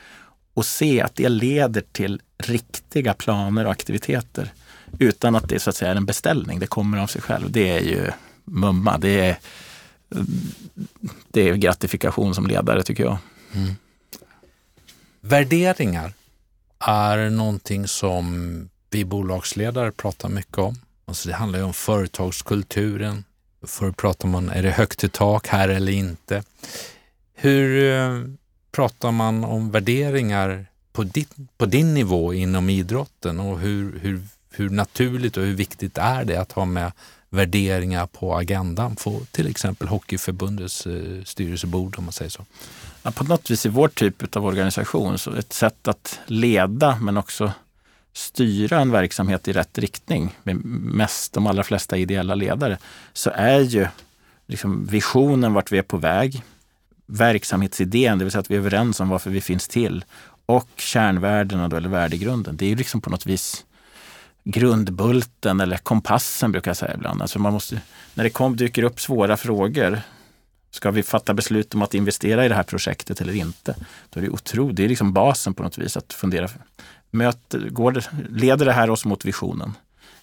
och se att det leder till riktiga planer och aktiviteter utan att det så att säga är en beställning. Det kommer av sig själv. Det är ju mumma. Det är, det är gratifikation som ledare tycker jag. Mm. Värderingar är någonting som vi bolagsledare pratar mycket om. Alltså det handlar ju om företagskulturen. Förr pratar man, är det högt i tak här eller inte? Hur eh, pratar man om värderingar på, ditt, på din nivå inom idrotten och hur, hur, hur naturligt och hur viktigt är det att ha med värderingar på agendan på till exempel Hockeyförbundets eh, styrelsebord om man säger så? Ja, på något vis i vår typ av organisation, så ett sätt att leda men också styra en verksamhet i rätt riktning med mest, de allra flesta ideella ledare, så är ju liksom visionen vart vi är på väg, verksamhetsidén, det vill säga att vi är överens om varför vi finns till och kärnvärdena då, eller värdegrunden. Det är ju liksom på något vis grundbulten eller kompassen brukar jag säga ibland. Alltså man måste, när det kom, dyker upp svåra frågor, ska vi fatta beslut om att investera i det här projektet eller inte? Då är det otroligt, det är liksom basen på något vis att fundera möter, går leder det här oss mot visionen?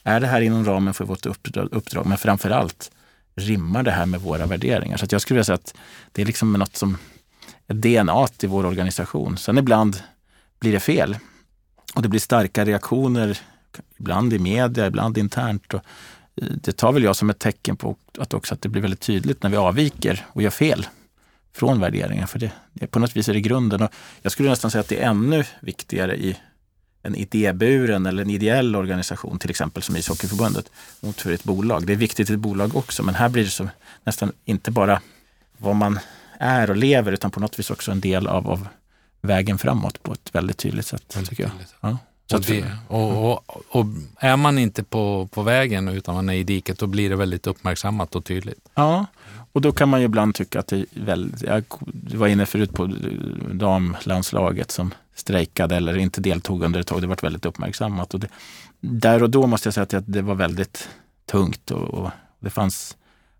Är det här inom ramen för vårt uppdrag? Men framför allt, rimmar det här med våra värderingar? Så jag skulle vilja säga att det är liksom något som är DNA i vår organisation. Sen ibland blir det fel och det blir starka reaktioner, ibland i media, ibland internt. Och eh, det tar väl jag som ett tecken på att också att det blir väldigt tydligt när vi avviker och gör fel från värderingar. För det på något vis är det grunden. Och jag skulle nästan säga att det är ännu viktigare i en idéburen eller en ideell organisation, till exempel som Ishockeyförbundet, mot för ett bolag. Det är viktigt i ett bolag också, men här blir det så nästan inte bara vad man är och lever, utan på något vis också en del av, av vägen framåt på ett väldigt tydligt sätt. Väldigt tycker jag. Ja. Och, det, och, och, och, är man inte på, på vägen utan man är i diket, då blir det väldigt uppmärksammat och tydligt. Ja, och då kan man ju ibland tycka att det är väldigt... Jag var inne förut på damlandslaget som strejkade eller inte deltog under ett tag. Det varit väldigt uppmärksammat. Och det, där och då måste jag säga att det var väldigt tungt och, och det fanns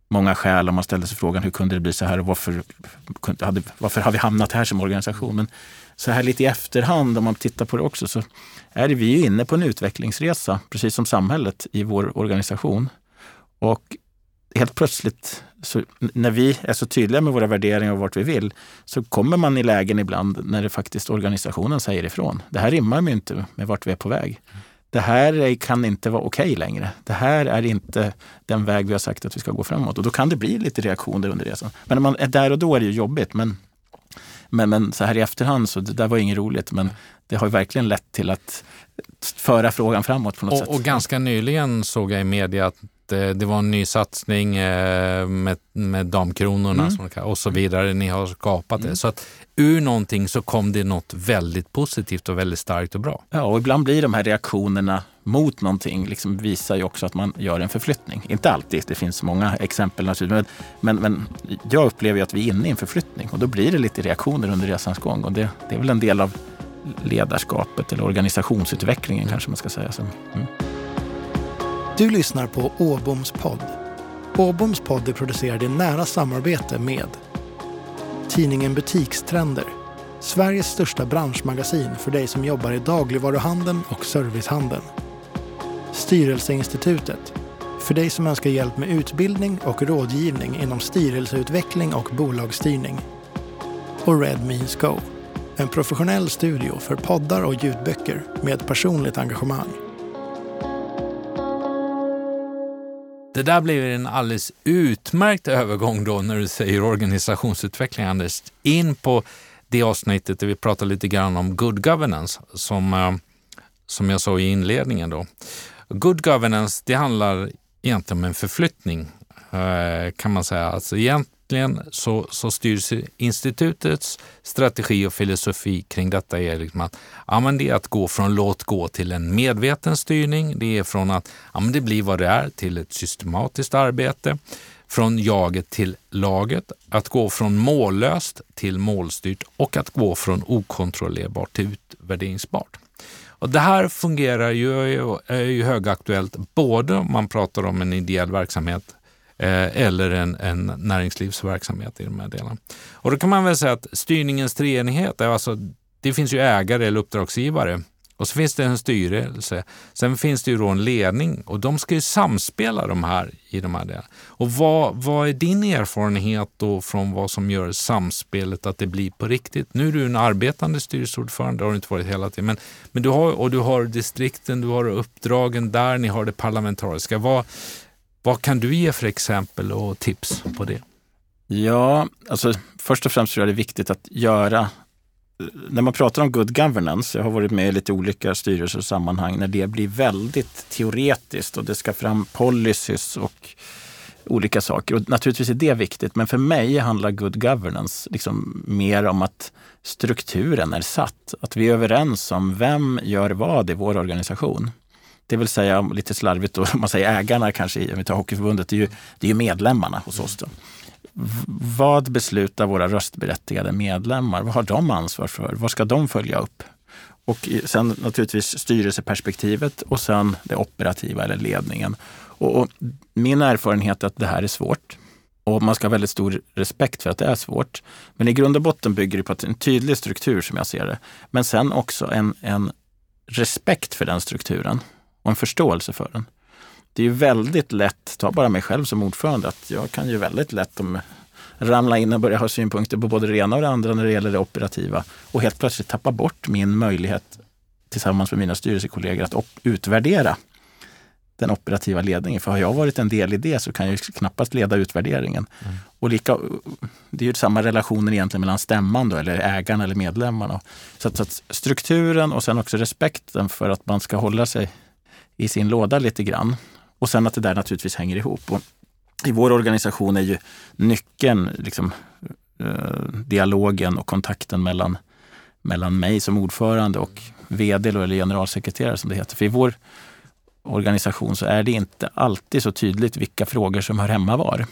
många skäl om man ställde sig frågan hur kunde det bli så här och varför, hade, varför har vi hamnat här som organisation? Men så här lite i efterhand, om man tittar på det också, så är vi ju inne på en utvecklingsresa, precis som samhället i vår organisation. Och helt plötsligt, så, när vi är så tydliga med våra värderingar och vart vi vill, så kommer man i lägen ibland när det faktiskt organisationen säger ifrån. Det här rimmar ju inte med vart vi är på väg. Det här kan inte vara okej okay längre. Det här är inte den väg vi har sagt att vi ska gå framåt. Och då kan det bli lite reaktioner under resan. Men när man är där och då är det ju jobbigt. Men, men, men så här i efterhand, så det där var inget roligt. Men det har ju verkligen lett till att föra frågan framåt på något och, sätt. Och ganska nyligen såg jag i media att det, det var en ny satsning eh, med, med damkronorna mm. och så vidare. Ni har skapat mm. det. Så att ur någonting så kom det något väldigt positivt och väldigt starkt och bra. Ja, och ibland blir de här reaktionerna mot någonting liksom visar ju också att man gör en förflyttning. Inte alltid, det finns många exempel naturligtvis. Men, men, men jag upplever att vi är inne i en förflyttning och då blir det lite reaktioner under resans gång. Och det, det är väl en del av ledarskapet eller organisationsutvecklingen kanske man ska säga. Mm. Du lyssnar på Åboms podd. Åboms podd är producerad i nära samarbete med tidningen Butikstrender. Sveriges största branschmagasin för dig som jobbar i dagligvaruhandeln och servicehandeln. Styrelseinstitutet. För dig som önskar hjälp med utbildning och rådgivning inom styrelseutveckling och bolagsstyrning. Och Red Means Go. En professionell studio för poddar och ljudböcker med personligt engagemang. Det där blev en alldeles utmärkt övergång då när du säger organisationsutveckling, Anders, in på det avsnittet där vi pratar lite grann om good governance, som, eh, som jag sa i inledningen. Då. Good governance, det handlar egentligen om en förflyttning, eh, kan man säga. Alltså egentligen så, så styrs institutets strategi och filosofi kring detta är liksom att, ja, men det är att gå från låt gå till en medveten styrning. Det är från att ja, men det blir vad det är till ett systematiskt arbete. Från jaget till laget, att gå från mållöst till målstyrt och att gå från okontrollerbart till utvärderingsbart. Och det här fungerar ju, är ju högaktuellt både om man pratar om en ideell verksamhet Eh, eller en, en näringslivsverksamhet i de här delarna. Och då kan man väl säga att styrningens treenighet, alltså, det finns ju ägare eller uppdragsgivare och så finns det en styrelse. Sen finns det ju då en ledning och de ska ju samspela de här i de här delarna. Och vad, vad är din erfarenhet då från vad som gör samspelet att det blir på riktigt? Nu är du en arbetande styrelseordförande, det har du inte varit hela tiden, men, men du har, och du har distrikten, du har uppdragen där, ni har det parlamentariska. Vad, vad kan du ge för exempel och tips på det? Ja, alltså först och främst tror jag det är viktigt att göra när man pratar om good governance, jag har varit med i lite olika styrelser och sammanhang, när det blir väldigt teoretiskt och det ska fram policies och olika saker. Och naturligtvis är det viktigt, men för mig handlar good governance liksom mer om att strukturen är satt. Att vi är överens om vem gör vad i vår organisation. Det vill säga lite slarvigt då, man säger ägarna kanske, om vi tar Hockeyförbundet, det är ju, det är ju medlemmarna hos oss. Då. Vad beslutar våra röstberättigade medlemmar? Vad har de ansvar för? Vad ska de följa upp? Och sen naturligtvis styrelseperspektivet och sen det operativa eller ledningen. Och, och min erfarenhet är att det här är svårt. Och man ska ha väldigt stor respekt för att det är svårt. Men i grund och botten bygger det på en tydlig struktur som jag ser det. Men sen också en, en respekt för den strukturen och en förståelse för den. Det är ju väldigt lätt, ta bara mig själv som ordförande, att jag kan ju väldigt lätt om ramla in och börja ha synpunkter på både det ena och det andra när det gäller det operativa och helt plötsligt tappa bort min möjlighet tillsammans med mina styrelsekollegor att utvärdera den operativa ledningen. För har jag varit en del i det så kan jag knappast leda utvärderingen. Mm. Och lika, det är ju samma relationer egentligen mellan stämman då, eller ägarna eller medlemmarna. Så att, så att strukturen och sen också respekten för att man ska hålla sig i sin låda lite grann. Och sen att det där naturligtvis hänger ihop. Och I vår organisation är ju nyckeln liksom, eh, dialogen och kontakten mellan, mellan mig som ordförande och vd eller generalsekreterare som det heter. För i vår organisation så är det inte alltid så tydligt vilka frågor som hör hemma var.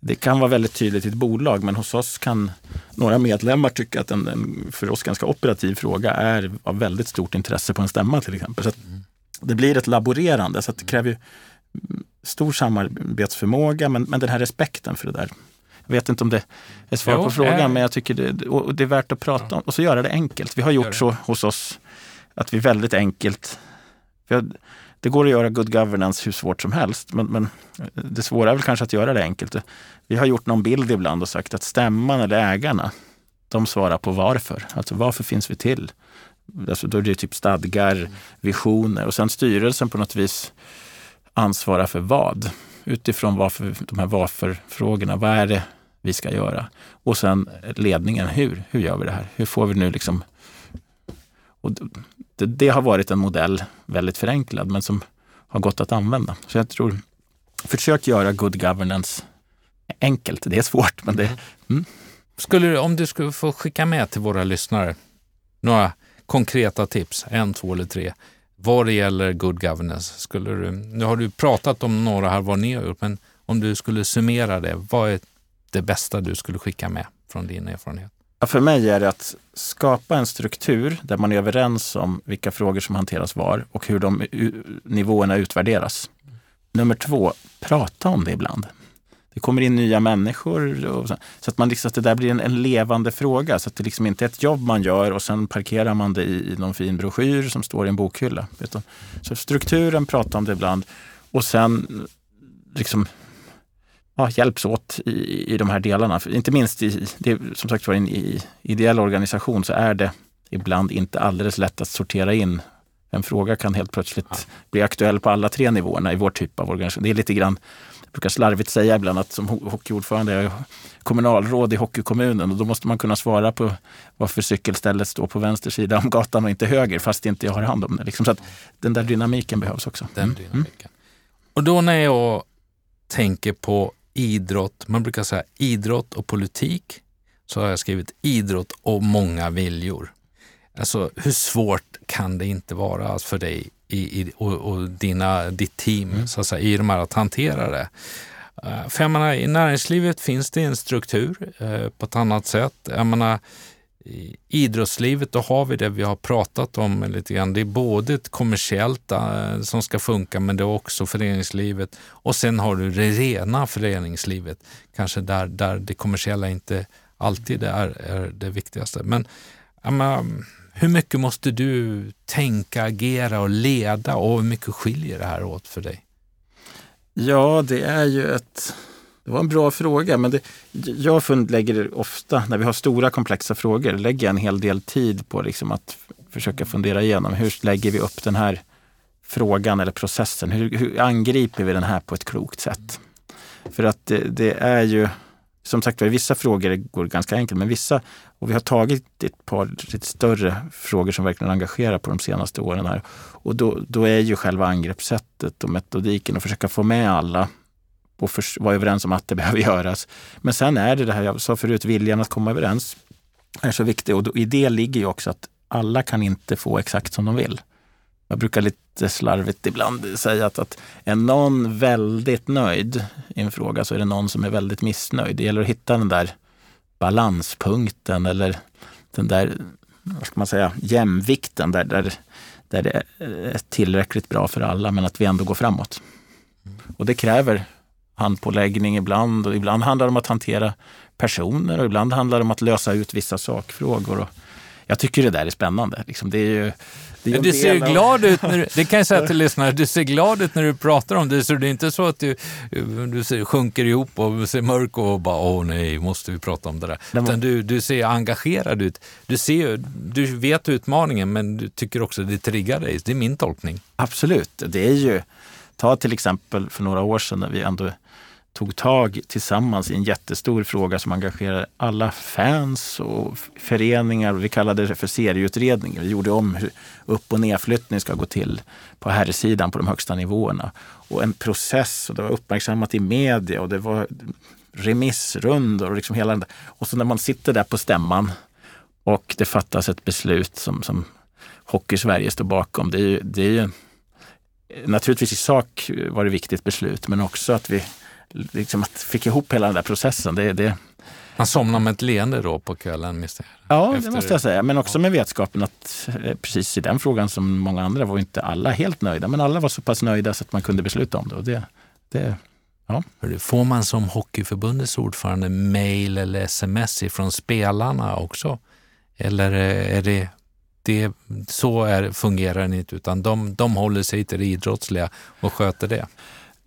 Det kan vara väldigt tydligt i ett bolag, men hos oss kan några medlemmar tycka att en, en för oss ganska operativ fråga är av väldigt stort intresse på en stämma till exempel. Så mm det blir ett laborerande, så det kräver stor samarbetsförmåga, men, men den här respekten för det där. Jag vet inte om det är svar Jo, på frågan, eh. men jag tycker det, det är värt att prata om och så göra det enkelt. Vi har gjort så hos oss att vi väldigt enkelt har, det går att göra good governance hur svårt som helst, men, men det svåra är väl kanske att göra det enkelt. Vi har gjort någon bild ibland och sagt att stämman eller ägarna, de svarar på varför. Alltså varför finns vi till? Alltså då är det typ stadgar, visioner och sen styrelsen på något vis ansvarar för vad? Utifrån varför, de här varför-frågorna. Vad är det vi ska göra? Och sen ledningen, hur? Hur gör vi det här? Hur får vi nu liksom... Och det, det har varit en modell, väldigt förenklad, men som har gått att använda. Så jag tror, försök göra good governance enkelt. Det är svårt, men det, Skulle du, om du skulle få skicka med till våra lyssnare några konkreta tips, en, två eller tre, vad det gäller good governance. Skulle du, nu har du pratat om några här vad ni har gjort, men om du skulle summera det, vad är det bästa du skulle skicka med från din erfarenhet? Ja, för mig är det att skapa en struktur där man är överens om vilka frågor som hanteras var och hur de nivåerna utvärderas. Nummer två, prata om det ibland. Det kommer in nya människor och så, så att, man liksom, att det där blir en, en levande fråga. Så att det liksom inte är ett jobb man gör och sen parkerar man det i, i någon fin broschyr som står i en bokhylla. Utan, så strukturen, prata om det ibland och sen liksom ja, hjälps åt i, i de här delarna. För inte minst i, det, som sagt var, i en i ideell organisation så är det ibland inte alldeles lätt att sortera in. En fråga kan helt plötsligt bli aktuell på alla tre nivåerna i vår typ av organisation. Det är lite grann, brukar slarvigt säga ibland att som ho- hockeyordförande är jag kommunalråd i hockeykommunen och då måste man kunna svara på varför cykelstället står på vänster sida om gatan och inte höger fast inte jag har hand om det. Liksom så att den där dynamiken behövs också. Den Mm. dynamiken. Och då när jag tänker på idrott, man brukar säga idrott och politik, så har jag skrivit idrott och många viljor. Alltså hur svårt kan det inte vara för dig i, i, och, och dina, ditt team så att säga, i de här att hantera det? Eh, För jag menar, i näringslivet finns det en struktur eh, på ett annat sätt. Jag menar, i idrottslivet, då har vi det vi har pratat om lite grann. Det är både ett kommersiellt eh, som ska funka, men det är också föreningslivet. Och sen har du det rena föreningslivet, kanske där, där det kommersiella inte alltid är, är det viktigaste. Men jag menar, hur mycket måste du tänka, agera och leda och hur mycket skiljer det här åt för dig? Ja, det är ju ett... Det var en bra fråga, men det, jag fund, lägger ofta, när vi har stora komplexa frågor, lägger en hel del tid på liksom att försöka fundera igenom hur lägger vi upp den här frågan eller processen? Hur, hur angriper vi den här på ett klokt sätt? För att det, det är ju, som sagt var, vissa frågor går ganska enkelt, men vissa, och vi har tagit ett par lite större frågor som verkligen engagerar på de senaste åren här. Och då, då är ju själva angreppssättet och metodiken att försöka få med alla och för, vara överens om att det behöver göras. Men sen är det det här jag sa förut, viljan att komma överens är så viktig och då, i det ligger ju också att alla kan inte få exakt som de vill. Jag brukar lite slarvigt ibland säga att, att är någon väldigt nöjd i en fråga så är det någon som är väldigt missnöjd. Det gäller att hitta den där balanspunkten eller den där, vad ska man säga, jämvikten där, där, där det är tillräckligt bra för alla men att vi ändå går framåt. Och det kräver handpåläggning ibland och ibland handlar det om att hantera personer och ibland handlar det om att lösa ut vissa sakfrågor. Och jag tycker det där är spännande. Liksom, det är ju, det ju Du ser av- glad ut, när du, det kan jag säga till lyssnare, du ser glad ut när du pratar om det, så det är inte så att du, du ser, sjunker ihop och ser mörk och bara åh nej, måste vi prata om det där. Nej, Utan du, du ser engagerad ut. Du, ser, du vet utmaningen men du tycker också det triggar dig. Det är min tolkning. Absolut. Det är ju, ta till exempel för några år sedan när vi ändå tog tag tillsammans i en jättestor fråga som engagerade alla fans och föreningar. Vi kallade det för serieutredning. Vi gjorde om hur upp och nedflyttning ska gå till på herrsidan på de högsta nivåerna. Och en process och det var uppmärksammat i media och det var remissrundor och liksom hela den där. Och så när man sitter där på stämman och det fattas ett beslut som, som Hockey-Sverige står bakom. Det är ju, det är ju naturligtvis i sak var det viktigt beslut, men också att vi liksom att fick ihop hela den där processen. Det, det, Man somnar med ett leende då på kvällen? Ja, Efter... det måste jag säga. Men också med vetskapen att eh, precis i den frågan som många andra var inte alla helt nöjda. Men alla var så pass nöjda så att man kunde besluta om det. Och det, det ja. Får man som Hockeyförbundets ordförande mejl eller sms från spelarna också? Eller är det, det så är, fungerar det inte, utan de, de håller sig till det idrottsliga och sköter det?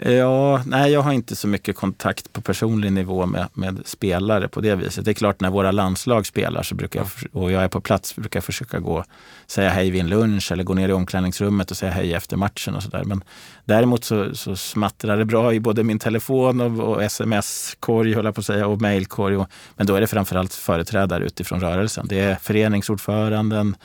Ja, nej, jag har inte så mycket kontakt på personlig nivå med, med spelare på det viset. Det är klart när våra landslag spelar så brukar jag, och jag är på plats brukar jag försöka gå säga hej vid en lunch eller gå ner i omklädningsrummet och säga hej efter matchen och sådär. Men däremot så, så smattrar det bra i både min telefon och, och sms-korg, höll jag på att säga, och mejlkorg. Men då är det framförallt företrädare utifrån rörelsen. Det är föreningsordföranden,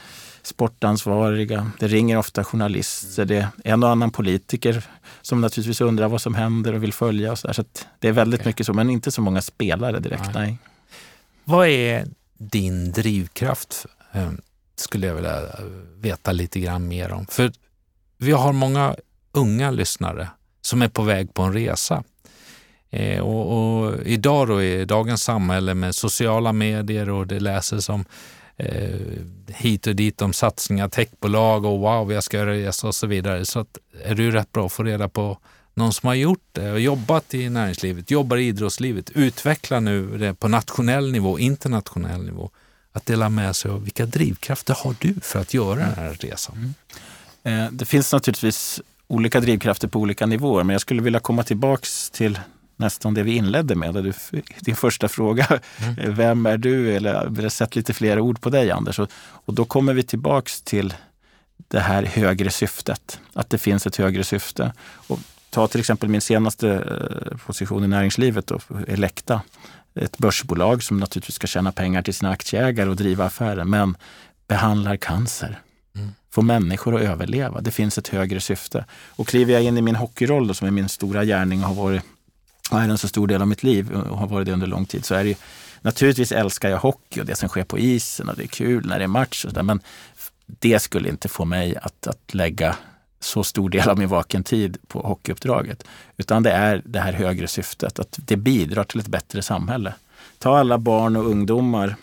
sportansvariga. Det ringer ofta journalister. Det är en och annan politiker som naturligtvis undrar vad som händer och vill följa. Och så, så det är väldigt okay. mycket så, men inte så många spelare direkt. Nej. nej. Vad är din drivkraft? Eh, skulle jag vilja veta lite grann mer om. För vi har många unga lyssnare som är på väg på en resa. Eh, och, och, idag då i dagens samhälle med sociala medier och det läses om eh, hit och dit om satsningar, techbolag och wow, jag ska resa och så vidare. Så att, är det rätt bra att få reda på någon som har gjort det och jobbat i näringslivet, jobbar i idrottslivet, utvecklar nu det på nationell nivå, internationell nivå. Att dela med sig av vilka drivkrafter har du för att göra den här resan? Mm. Eh, det finns naturligtvis olika drivkrafter på olika nivåer, men jag skulle vilja komma tillbaks till nästan det vi inledde med. Du, din första fråga, mm. vem är du? Eller vi har sett lite fler ord på dig Anders. Och, och då kommer vi tillbaks till det här högre syftet. Att det finns ett högre syfte. Och ta till exempel min senaste eh, position i näringslivet, då, Elekta. Ett börsbolag som naturligtvis ska tjäna pengar till sina aktieägare och driva affärer, men behandlar cancer. Mm. Får människor att överleva. Det finns ett högre syfte. Och kliver jag in i min hockeyroll, då, som är min stora gärning och har varit är en så stor del av mitt liv och har varit det under lång tid så är det ju, naturligtvis älskar jag hockey och det som sker på isen och det är kul när det är match och så där, men det skulle inte få mig att, att lägga så stor del av min vaken tid på hockeyuppdraget. Utan det är det här högre syftet, att det bidrar till ett bättre samhälle. Ta alla barn och ungdomar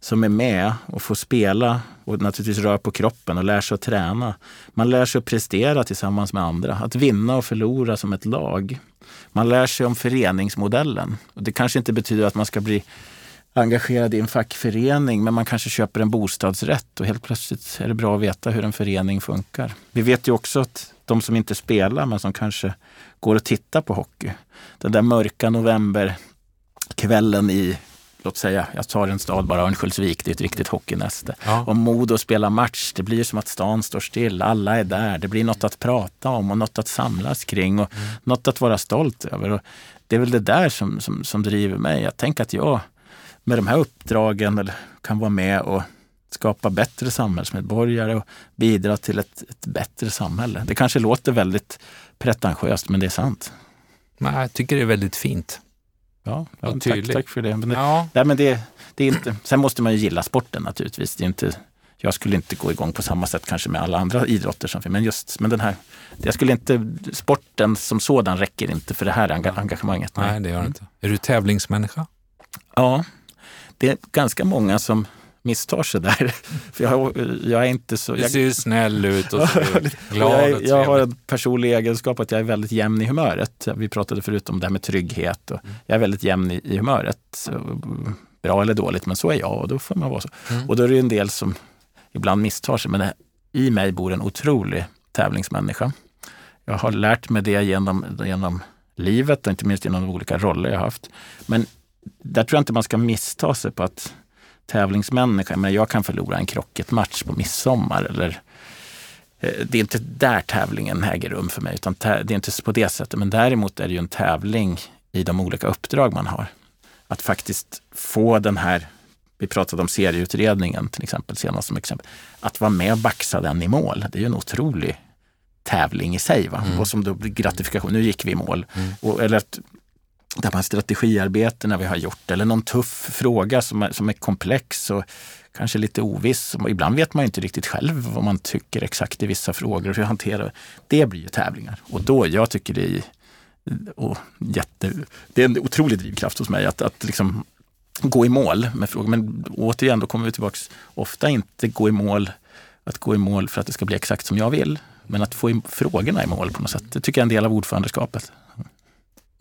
som är med och får spela och naturligtvis rör på kroppen och lär sig att träna. Man lär sig att prestera tillsammans med andra, att vinna och förlora som ett lag. Man lär sig om föreningsmodellen. Och det kanske inte betyder att man ska bli engagerad i en fackförening, men man kanske köper en bostadsrätt och helt plötsligt är det bra att veta hur en förening funkar. Vi vet ju också att de som inte spelar, men som kanske går och tittar på hockey. Den där mörka novemberkvällen i låt säga, jag tar en stad bara, Örnsköldsvik, det är ett riktigt hockeynäste. Ja. Om Modo spelar match, det blir som att stan står still, alla är där, det blir något att prata om och något att samlas kring och mm. något att vara stolt över. Och det är väl det där som, som, som driver mig. Jag tänker att jag med de här uppdragen kan vara med och skapa bättre samhällsmedborgare och bidra till ett, ett bättre samhälle. Det kanske låter väldigt pretentiöst, men det är sant. Jag tycker det är väldigt fint. Ja, ja tack, tack, för det. Men det, ja. nej, men det, det är inte, sen måste man ju gilla sporten naturligtvis. Det är inte, jag skulle inte gå igång på samma sätt kanske med alla andra idrotter som finns. Men just men den här, jag skulle inte, sporten som sådan räcker inte för det här engagemanget. Nej, nej det gör det inte. Är du tävlingsmänniska? Ja, det är ganska många som misstar sig där. För jag, jag är inte så... Du ser ju snäll ut och glad jag, och jag har en personlig egenskap att jag är väldigt jämn i humöret. Vi pratade förut om det här med trygghet. Och mm. Jag är väldigt jämn i, i humöret. Så, bra eller dåligt, men så är jag och då får man vara så. Mm. Och då är det en del som ibland misstar sig, men det, i mig bor en otrolig tävlingsmänniska. Jag har lärt mig det genom, genom livet och inte minst genom de olika roller jag haft. Men där tror jag inte man ska missta sig på att tävlingsmänniska. Men jag kan förlora en krocketmatch på midsommar. Eller, eh, det är inte där tävlingen äger rum för mig, utan det är inte på det sättet. Men däremot är det ju en tävling i de olika uppdrag man har. Att faktiskt få den här, vi pratade om serieutredningen till exempel, senast som exempel, att vara med och baxa den i mål. Det är ju en otrolig tävling i sig. Va? Mm. Och som då gratifikation, nu gick vi i mål. Mm. Och, eller att de här strategiarbetena vi har gjort eller någon tuff fråga som är, som är komplex och kanske lite oviss. Ibland vet man inte riktigt själv vad man tycker exakt i vissa frågor. Hur hanterar det blir ju tävlingar. Och då, jag tycker det är, och jätte, det är en otrolig drivkraft hos mig att, att liksom gå i mål med frågor. Men återigen, då kommer vi tillbaka. Ofta inte gå i mål, att gå i mål för att det ska bli exakt som jag vill. Men att få frågorna i mål på något sätt. Det tycker jag är en del av ordförandeskapet.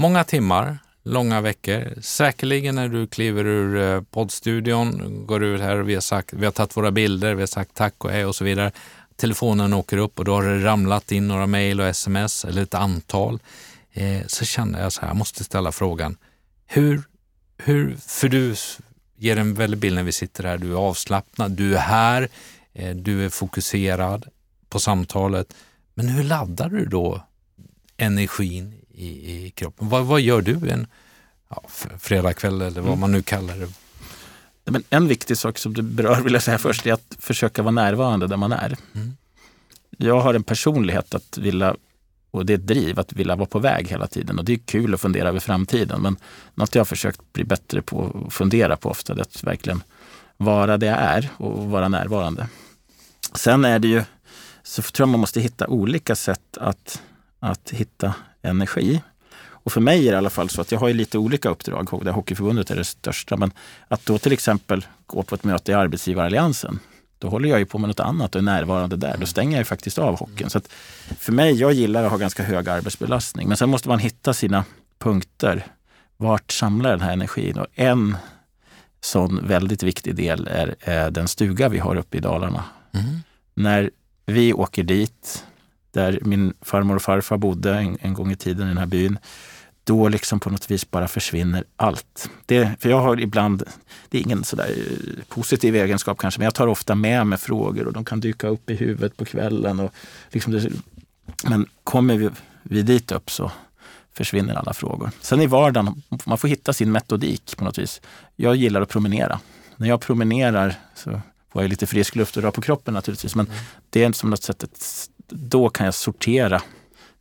Många timmar, långa veckor. Säkerligen när du kliver ur eh, poddstudion, går ut här och vi har, sagt, vi har tagit våra bilder, vi har sagt tack och hej och så vidare. Telefonen åker upp och då har det ramlat in några mejl och sms eller ett antal. Eh, så känner jag så här, jag måste ställa frågan. Hur, hur, för du ger en väldig bild när vi sitter här. Du är avslappnad, du är här, eh, du är fokuserad på samtalet. Men hur laddar du då energin i, i kroppen? Vad, vad gör du en ja, fredagkväll eller vad mm. man nu kallar det? Men en viktig sak som du berör vill jag säga först är att försöka vara närvarande där man är. Mm. Jag har en personlighet att vilja, och det är ett driv, att vilja vara på väg hela tiden. Och det är kul att fundera över framtiden. Men något jag har försökt bli bättre på att fundera på ofta, är att verkligen vara det jag är och vara närvarande. Sen är det ju, så tror jag man måste hitta olika sätt att, att hitta energi. Och för mig är det i alla fall så att jag har lite olika uppdrag, där Hockeyförbundet är det största. Men att då till exempel gå på ett möte i Arbetsgivaralliansen, då håller jag ju på med något annat och är närvarande där. Då stänger jag ju faktiskt av hockeyn. Så för mig, jag gillar att ha ganska hög arbetsbelastning. Men sen måste man hitta sina punkter. Vart samlar den här energin? Och en sån väldigt viktig del är, är den stuga vi har uppe i Dalarna. Mm. När vi åker dit, där min farmor och farfar bodde en, en gång i tiden i den här byn, då liksom på något vis bara försvinner allt. Det, för jag har ibland, det är ingen sådär eh, positiv egenskap kanske, men jag tar ofta med mig frågor och de kan dyka upp i huvudet på kvällen. Och liksom det, men kommer vi, vi dit upp så försvinner alla frågor. Sen i vardagen, man får hitta sin metodik på något vis. Jag gillar att promenera. När jag promenerar så får jag lite frisk luft och rör på kroppen naturligtvis. Men mm. det är som något sätt, då kan jag sortera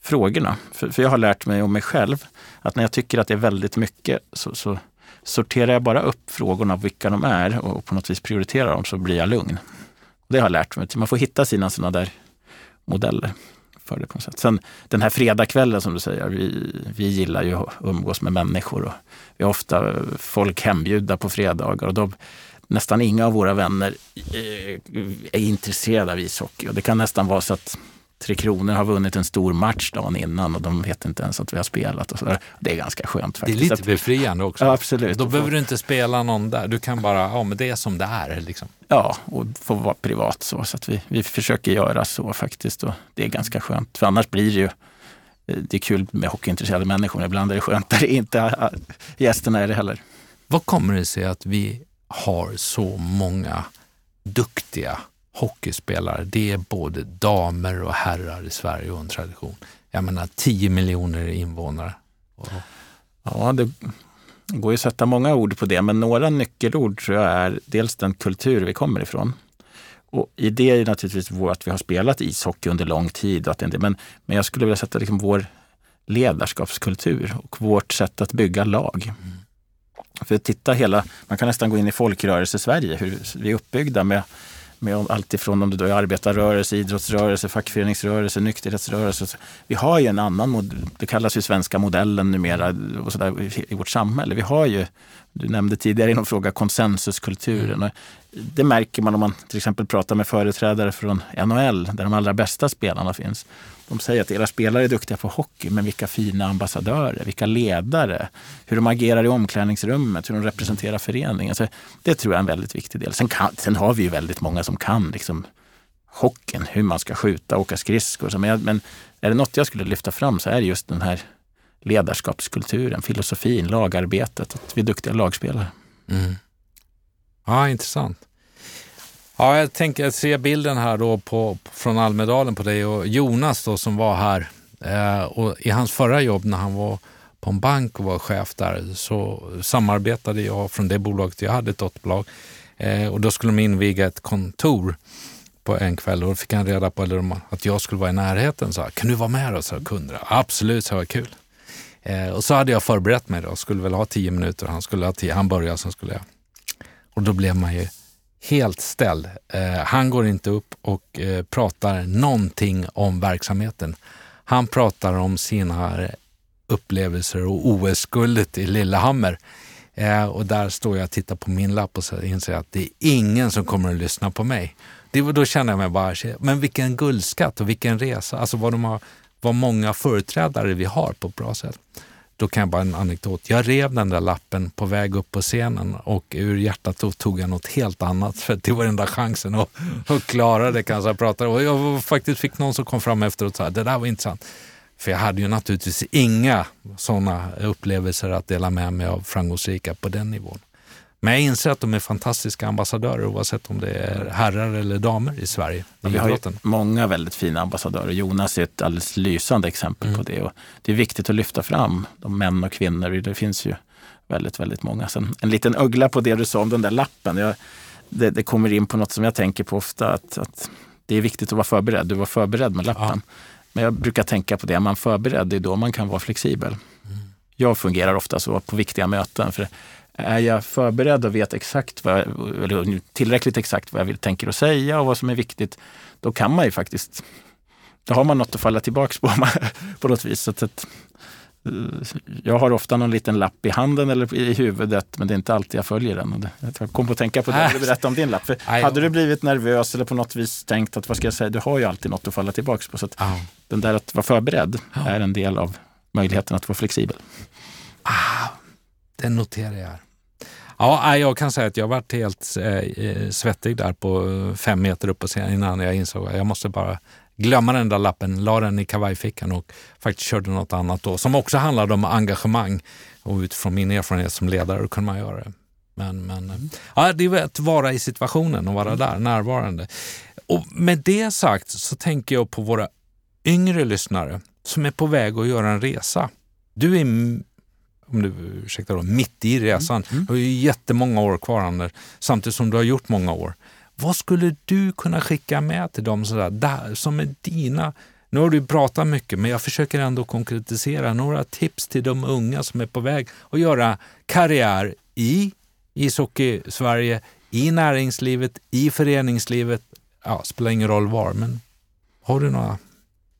frågorna. För, för, jag har lärt mig om mig själv att när jag tycker att det är väldigt mycket så, så sorterar jag bara upp frågorna, vilka de är och på något vis prioriterar dem så blir jag lugn. Det har jag lärt mig. Man får hitta sina sådana där modeller för det på något sätt. Sen den här fredagskvällen som du säger, vi, vi gillar ju att umgås med människor och vi har ofta folk hembjudna på fredagar och de, nästan inga av våra vänner eh, är intresserade av ishockey och det kan nästan vara så att Tre Kronor har vunnit en stor match dagen innan och de vet inte ens att vi har spelat. Och så Det är ganska skönt faktiskt. Det är lite befriande också. Ja, absolut. Då behöver du inte spela någon där. Du kan bara, ja men det är som det är. Liksom. Ja, och få vara privat så. Så att vi, vi försöker göra så faktiskt och det är ganska skönt. För annars blir det ju eh, det är kul med hockeyintresserade människor. Ibland är det skönt där inte gästerna är det heller. Vad kommer det sig att vi har så många duktiga hockeyspelare. Det är både damer och herrar i Sverige och en tradition. Jag menar 10 miljoner invånare. Ja, det går ju att sätta många ord på det, men några nyckelord tror jag är dels den kultur vi kommer ifrån. Och I det är naturligtvis att vi har spelat ishockey under lång tid. Att det, men, men jag skulle vilja sätta liksom vår ledarskapskultur och vårt sätt att bygga lag. Mm. För titta hela, man kan nästan gå in i folkrörelse-Sverige, hur vi är uppbyggda med med allt ifrån om det är arbetarrörelse, idrottsrörelse, fackföreningsrörelse, nykterhetsrörelse. Vi har ju en annan, det kallas ju svenska modellen numera och så där, i vårt samhälle. Vi har ju, du nämnde tidigare i någon fråga, konsensuskulturen. Mm. Det märker man om man till exempel pratar med företrädare från NHL, där de allra bästa spelarna finns. De säger att era spelare är duktiga på hockey, men vilka fina ambassadörer, vilka ledare, hur de agerar i omklädningsrummet, hur de representerar föreningen. Så det tror jag är en väldigt viktig del. Sen, kan, sen har vi ju väldigt många som kan liksom, hockeyn, hur man ska skjuta, åka skridskor. Men, men är det något jag skulle lyfta fram så är det just den här ledarskapskulturen, filosofin, lagarbetet, att vi är duktiga lagspelare. Mm. Ja, intressant. Ja, jag tänker jag ser bilden här då på, från Almedalen på dig och Jonas då som var här. Eh, och I hans förra jobb när han var på en bank och var chef där så samarbetade jag från det bolaget, jag hade ett dotterbolag, eh, och då skulle de inviga ett kontor på en kväll och då fick han reda på eller, att jag skulle vara i närheten. Så kan du vara med då? Så kunde Absolut, så var kul. Eh, och så hade jag förberett mig då, skulle väl ha tio minuter, han skulle ha tio, han började, sen skulle jag. Och då blev man ju helt ställd. Eh, han går inte upp och eh, pratar någonting om verksamheten. Han pratar om sina eh, upplevelser och OS-guldet i Lillehammer. Och där står jag och tittar på min lapp och inser att det är ingen som kommer att lyssna på mig. Det, då känner jag mig bara, men vilken guldskatt och vilken resa. Alltså vad, de har, vad många företrädare vi har på ett bra sätt. Då kan jag bara en anekdot. Jag rev den där lappen på väg upp på scenen och ur hjärtat tog jag något helt annat för det var den där chansen att, att klara det kanske jag pratade. Och jag faktiskt fick någon som kom fram efteråt och sa det där var intressant. För jag hade ju naturligtvis inga sådana upplevelser att dela med mig av framgångsrika på den nivån. Men jag inser att de är fantastiska ambassadörer oavsett om det är herrar eller damer i Sverige. I vi har ju många väldigt fina ambassadörer. Jonas är ett alldeles lysande exempel mm. på det. Och det är viktigt att lyfta fram de män och kvinnor. Det finns ju väldigt, väldigt många. Sen en liten ögla på det du sa om den där lappen. Jag, det, det, kommer in på något som jag tänker på ofta. Att, att det är viktigt att vara förberedd. Du var förberedd med lappen. Ja. Men jag brukar tänka på det, är man förberedd, det är då man kan vara flexibel. Mm. Jag fungerar ofta så på viktiga möten. För är jag förberedd och vet exakt vad, eller tillräckligt exakt vad jag vill, tänker att säga och vad som är viktigt, då kan man ju faktiskt, då har man något att falla tillbaks på på något vis. Så att, jag har ofta någon liten lapp i handen eller i huvudet, men det är inte alltid jag följer den. Jag kom på att tänka på det när du berättade om din lapp. För hade du blivit nervös eller på något vis tänkt att vad ska jag säga, du har ju alltid något att falla tillbaka på. Så att Den där att vara förberedd är en del av möjligheten att vara flexibel. Ah, det noterar jag. Ja, jag kan säga att jag varit helt eh, svettig där på fem meter upp på scenen innan jag insåg att jag måste bara glömma den där lappen, la den i kavajfickan och faktiskt körde något annat då som också handlade om engagemang. Och utifrån min erfarenhet som ledare kunde man göra det. Men, men ja, det är att vara i situationen och vara mm. där, närvarande. Och med det sagt så tänker jag på våra yngre lyssnare som är på väg att göra en resa. Du är, om du ursäktar då, mitt i resan. Mm. Mm. Du har ju jättemånga år kvar Anders, samtidigt som du har gjort många år. Vad skulle du kunna skicka med till dem sådär, där, som är dina nu har du pratat mycket, men jag försöker ändå konkretisera några tips till de unga som är på väg att göra karriär i ishockey-Sverige, i näringslivet, i föreningslivet. Ja, spelar ingen roll var, men har du några?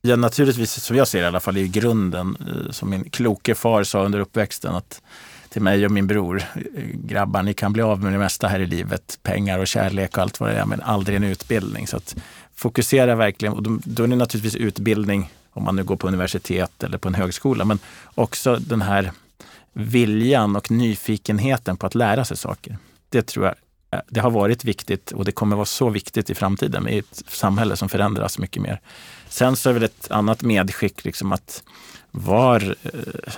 Ja, naturligtvis, som jag ser det i alla fall, är grunden, eh, som min kloke far sa under uppväxten, att till mig och min bror. Eh, grabbar, ni kan bli av med det mesta här i livet. Pengar och kärlek och allt vad det är, men aldrig en utbildning. Så att fokusera verkligen. Och då, då är det naturligtvis utbildning, om man nu går på universitet eller på en högskola, men också den här viljan och nyfikenheten på att lära sig saker. Det tror jag eh, det har varit viktigt och det kommer vara så viktigt i framtiden i ett samhälle som förändras mycket mer. Sen så är väl ett annat medskick liksom att var eh,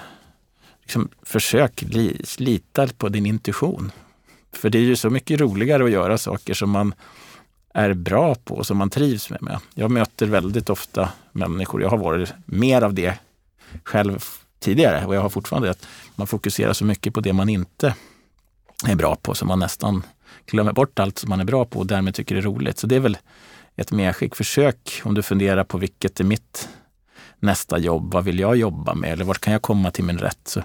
liksom, försök li, lita på din intuition. För det är ju så mycket roligare att göra saker som man är bra på och som man trivs med. Jag möter väldigt ofta människor, jag har varit mer av det själv tidigare och jag har fortfarande det, att man fokuserar så mycket på det man inte är bra på så man nästan glömmer bort allt som man är bra på och därmed tycker det är roligt. Så det är väl ett medskick. Försök om du funderar på vilket är mitt nästa jobb? Vad vill jag jobba med? Eller vart kan jag komma till min rätt? Så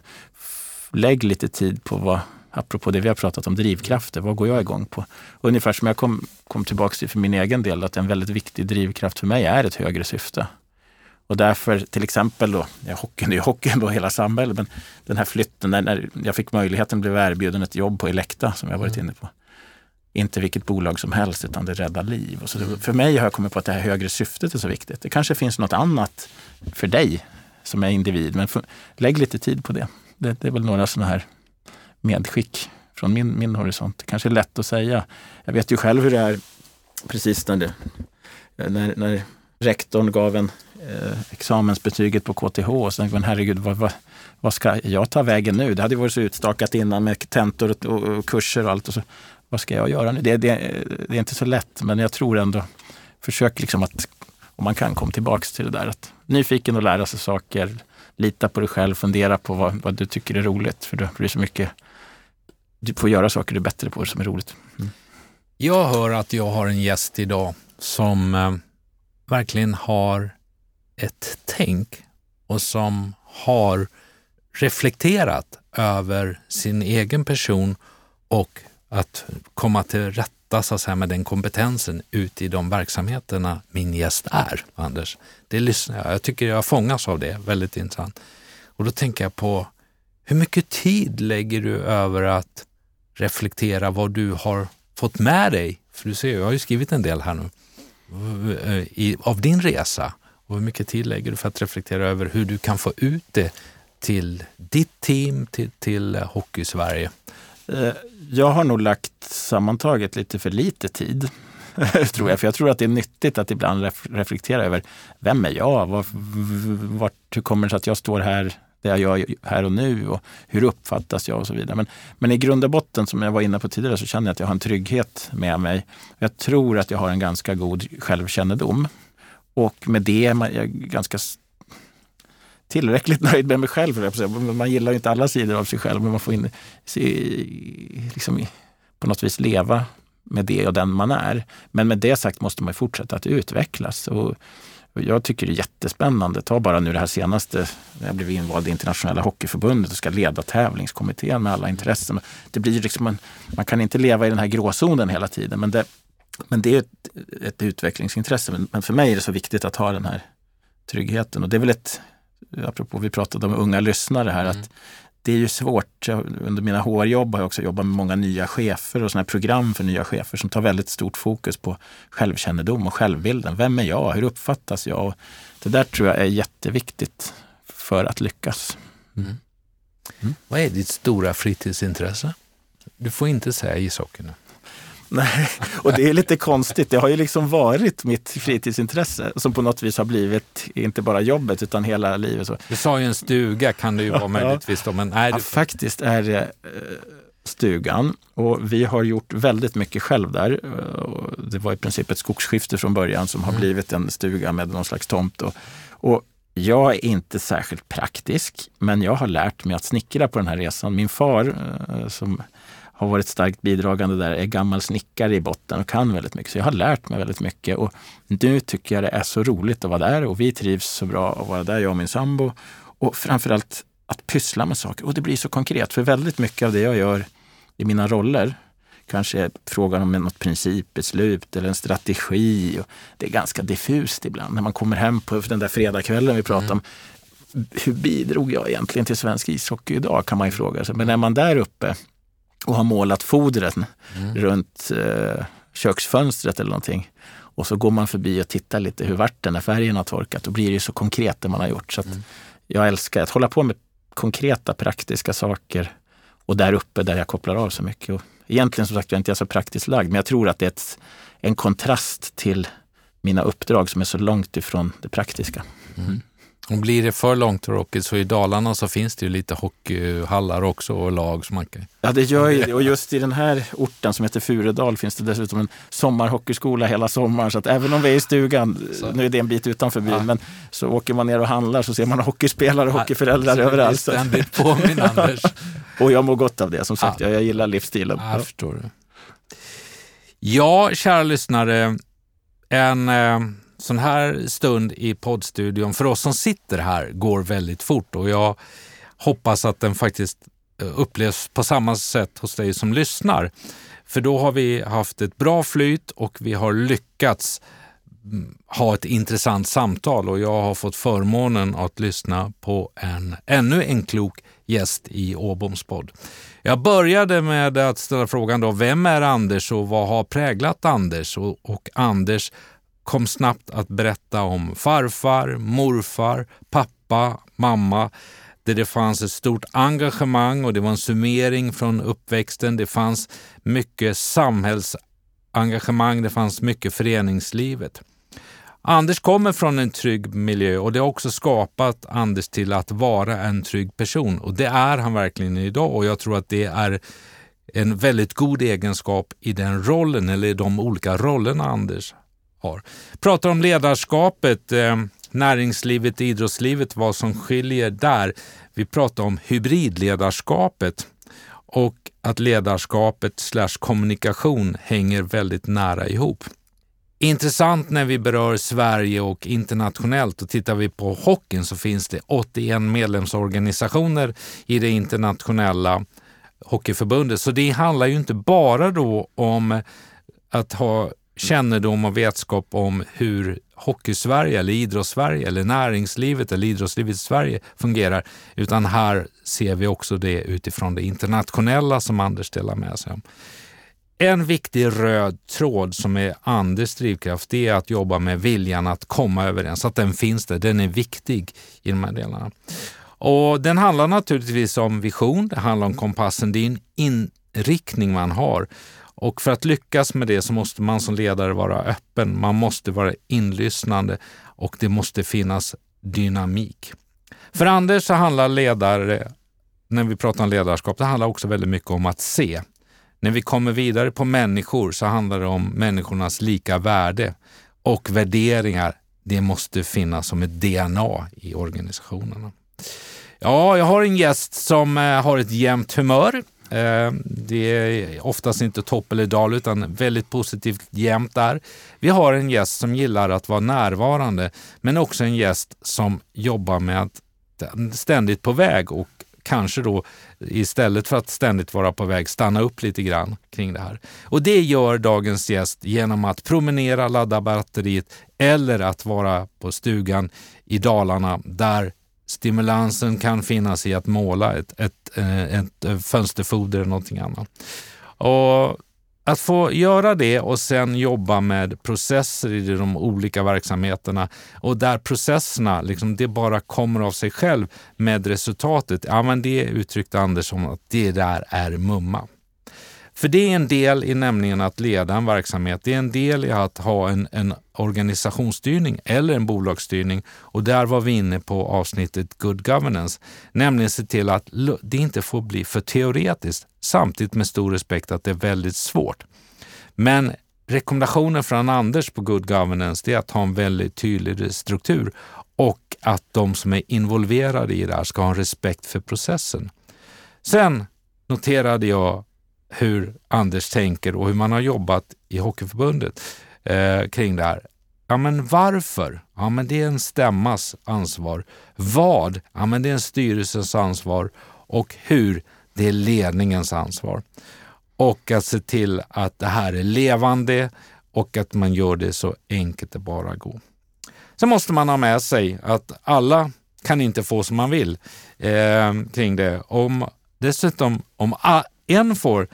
lägg lite tid på vad, apropå det vi har pratat om, drivkrafter. Vad går jag igång på? Ungefär som jag kom, kom tillbaka till för min egen del, att en väldigt viktig drivkraft för mig är ett högre syfte. Och därför till exempel då, ja, hockeyn, är ju hockeyn då hela samhället, men den här flytten, när, när jag fick möjligheten, blev erbjuden ett jobb på Elekta som jag varit mm. inne på inte vilket bolag som helst utan det räddar liv. Och så. För mig har jag kommit på att det här högre syftet är så viktigt. Det kanske finns något annat för dig som är individ, men för, lägg lite tid på det. Det, det är väl några sådana här medskick från min, min horisont. Det kanske är lätt att säga. Jag vet ju själv hur det är precis när, det, när, när rektorn gav en eh, examensbetyget på KTH och sen tänkte herregud, vad, vad, vad, ska jag ta vägen nu? Det hade varit så utstakat innan med tentor och, och, och kurser och allt. Och så vad ska jag göra nu? Det, det, det, är inte så lätt, men jag tror ändå, försök liksom att, om man kan, komma tillbaks till det där. Att nyfiken och lära sig saker, lita på dig själv, fundera på vad, vad du tycker är roligt. För det blir så mycket, du får göra saker du är bättre på som är roligt. Mm. Jag hör att jag har en gäst idag som eh, verkligen har ett tänk och som har reflekterat över sin egen person och att komma till rätta så att säga, med den kompetensen ute i de verksamheterna min gäst är, Anders. Det lyssnar jag. Jag tycker jag fångas av det, väldigt intressant. Och då tänker jag på hur mycket tid lägger du över att reflektera vad du har fått med dig? För du ser, jag har ju skrivit en del här nu, eh, i, av din resa. Och hur mycket tid lägger du för att reflektera över hur du kan få ut det till ditt team, till, till Hockey-Sverige? Eh, jag har nog lagt sammantaget lite för lite tid, tror jag. För jag tror att det är nyttigt att ibland reflektera över vem är jag? Var, vart, hur kommer det sig att jag står här där jag gör här och nu och hur uppfattas jag och så vidare. Men, men i grund och botten, som jag var inne på tidigare, så känner jag att jag har en trygghet med mig. Jag tror att jag har en ganska god självkännedom. Och med det är jag ganska tillräckligt nöjd med mig själv. Man gillar ju inte alla sidor av sig själv, men man får in, liksom, på något vis leva med det och den man är. Men med det sagt måste man fortsätta att utvecklas. Och jag tycker det är jättespännande. Ta bara nu det här senaste, när jag blev invald i internationella hockeyförbundet och ska leda tävlingskommittén med alla intressen. Det blir liksom en, man kan inte leva i den här gråzonen hela tiden, men det, men det är ett, ett utvecklingsintresse. Men, men, för mig är det så viktigt att ha den här tryggheten. Och det är väl ett, apropå vi pratade om unga lyssnare här, mm. att det är ju svårt. under mina HR-jobb har jag också jobbat med många nya chefer och sådana program för nya chefer som tar väldigt stort fokus på självkännedom och självbilden. Vem är jag? Hur uppfattas jag? Det där tror jag är jätteviktigt för att lyckas. Mm. Mm. Vad är ditt stora fritidsintresse? Du får inte säga ishockey nu. Nej, och det är lite konstigt. Det har ju liksom varit mitt fritidsintresse som på något vis har blivit inte bara jobbet utan hela livet. Du sa ju en stuga kan det ju vara möjligtvis då, men det... Ja, faktiskt är det eh, stugan och vi har gjort väldigt mycket själv där. Det var i princip ett skogsskifte från början som har mm. blivit en stuga med någon slags tomt. Och, och jag är inte särskilt praktisk, men jag har lärt mig att snickra på den här resan. Min far eh, som har varit starkt bidragande där, är gammal snickare i botten och kan väldigt mycket. Så jag har lärt mig väldigt mycket och nu tycker jag det är så roligt att vara där och vi trivs så bra att vara där, jag och min sambo. Och framförallt att pyssla med saker. Och det blir så konkret, för väldigt mycket av det jag gör i mina roller kanske är frågan om något principbeslut eller en strategi. Det är ganska diffust ibland när man kommer hem på den där fredagskvällen vi pratade mm. om. Hur bidrog jag egentligen till svensk ishockey idag kan man ju fråga sig. Men är man där uppe och har målat fodren mm. runt eh, köksfönstret eller någonting. Och så går man förbi och tittar lite hur vart den när färgen har torkat. Då blir det ju så konkret det man har gjort. Så mm. Jag älskar att hålla på med konkreta praktiska saker och där uppe där jag kopplar av så mycket. Och egentligen som sagt, jag är inte så praktiskt lagd, men jag tror att det är ett, en kontrast till mina uppdrag som är så långt ifrån det praktiska. Mm. Och blir det för långt hockey så i Dalarna så finns det ju lite hockeyhallar också och lag som man kan... Ja, det gör ju det. Och just i den här orten som heter Furedal finns det dessutom en sommarhockeyskola hela sommaren. Så att även om vi är i stugan, så. nu är det en bit utanför byn, ja. men så åker man ner och handlar så ser man hockeyspelare och hockeyföräldrar ja, överallt. Ständigt påminn, Anders. och jag mår gott av det. Som sagt, ja. jag, gillar livsstilen. Ja, jag förstår det. Ja, kära lyssnare. En... Eh, sån här stund i poddstudion för oss som sitter här går väldigt fort och jag hoppas att den faktiskt eh, upplevs på samma sätt hos dig som lyssnar. För då har vi haft ett bra flyt och vi har lyckats mm, ha ett intressant samtal och jag har fått förmånen att lyssna på en ännu en klok gäst i Åboms podd. Jag började med att ställa frågan då, vem är Anders och vad har präglat Anders? Och, och Anders kom snabbt att berätta om farfar, morfar, pappa, mamma, där det fanns ett stort engagemang och det var en summering från uppväxten. Det fanns mycket samhällsengagemang, det fanns mycket föreningslivet. Anders kommer från en trygg miljö och det har också skapat Anders till att vara en trygg person och det är han verkligen idag och jag tror att det är en väldigt god egenskap i den rollen eller i de olika rollerna Anders har. Pratar om ledarskapet, eh, näringslivet, idrottslivet, vad som skiljer där. Vi pratar om hybridledarskapet och att ledarskapet slash kommunikation hänger väldigt nära ihop. Intressant när vi berör Sverige och internationellt och tittar vi på hockeyn så finns det 81 medlemsorganisationer i det internationella hockeyförbundet. Så det handlar ju inte bara då om att ha kännedom och vetskap om hur Hockeysverige eller Idrottssverige eller näringslivet eller idrottslivet i Sverige fungerar, utan här ser vi också det utifrån det internationella som Anders delar med sig om. En viktig röd tråd som är Anders drivkraft, det är att jobba med viljan att komma överens, att den finns där. Den är viktig i de här delarna. Och den handlar naturligtvis om vision, det handlar om kompassen, det är en inriktning man har. Och för att lyckas med det så måste man som ledare vara öppen, man måste vara inlyssnande och det måste finnas dynamik. För Anders så handlar ledare, när vi pratar om ledarskap, det handlar också väldigt mycket om att se. När vi kommer vidare på människor så handlar det om människornas lika värde och värderingar. Det måste finnas som ett DNA i organisationerna. Ja, jag har en gäst som eh, har ett jämnt humör. Eh, det är oftast inte topp eller dal utan väldigt positivt jämnt där. Vi har en gäst som gillar att vara närvarande men också en gäst som jobbar med att ständigt på väg och kanske då istället för att ständigt vara på väg stanna upp lite grann kring det här. Och det gör dagens gäst genom att promenera, ladda batteriet eller att vara på stugan i Dalarna där stimulansen kan finnas i att måla ett, ett, eh, ett eh, fönsterfoder eller någonting annat. Och att få göra det och sen jobba med processer i de olika verksamheterna och där processerna, liksom, det bara kommer av sig själv med resultatet. Ja, men det uttryckte Anders som att det där är mumma. För det är en del i nämligen att leda en verksamhet. Det är en del i att ha en, en organisationsstyrning eller en bolagsstyrning. Och där var vi inne på avsnittet Good Governance, nämligen se till att det inte får bli för teoretiskt, samtidigt med stor respekt att det är väldigt svårt. Men rekommendationen från Anders på Good Governance är att ha en väldigt tydlig struktur och att de som är involverade i det här ska ha en respekt för processen. Sen noterade jag hur Anders tänker och hur man har jobbat i Hockeyförbundet eh, kring det här. Ja, men varför? Ja, men det är en stämmas ansvar. Vad? Ja, men det är en styrelsens ansvar. Och hur? Det är ledningens ansvar. Och att se till att det här är levande och att man gör det så enkelt det bara går. Sen måste man ha med sig att alla kan inte få som man vill eh, kring det. Om, dessutom, om en får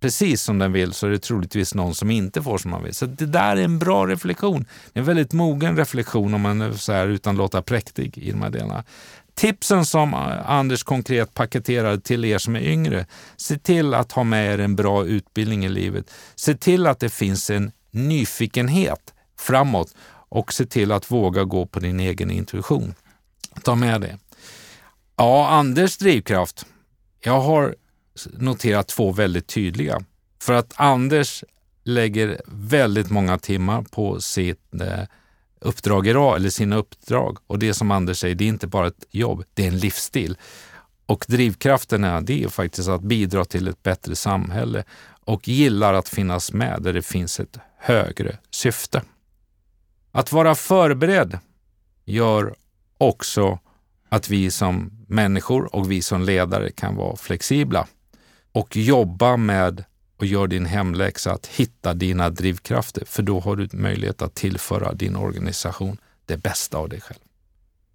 precis som den vill så är det troligtvis någon som inte får som man vill. Så det där är en bra reflektion. Det är en väldigt mogen reflektion om man är så här utan låta präktig i de här delarna. Tipsen som Anders konkret paketerar till er som är yngre. Se till att ha med er en bra utbildning i livet. Se till att det finns en nyfikenhet framåt och se till att våga gå på din egen intuition. Ta med det. Ja, Anders drivkraft. Jag har notera två väldigt tydliga. För att Anders lägger väldigt många timmar på sitt eh, uppdrag idag, eller sina uppdrag. Och det som Anders säger, det är inte bara ett jobb, det är en livsstil. Och drivkraften är, det är faktiskt att bidra till ett bättre samhälle och gillar att finnas med där det finns ett högre syfte. Att vara förberedd gör också att vi som människor och vi som ledare kan vara flexibla och jobba med och gör din hemläxa att hitta dina drivkrafter, för då har du möjlighet att tillföra din organisation det bästa av dig själv.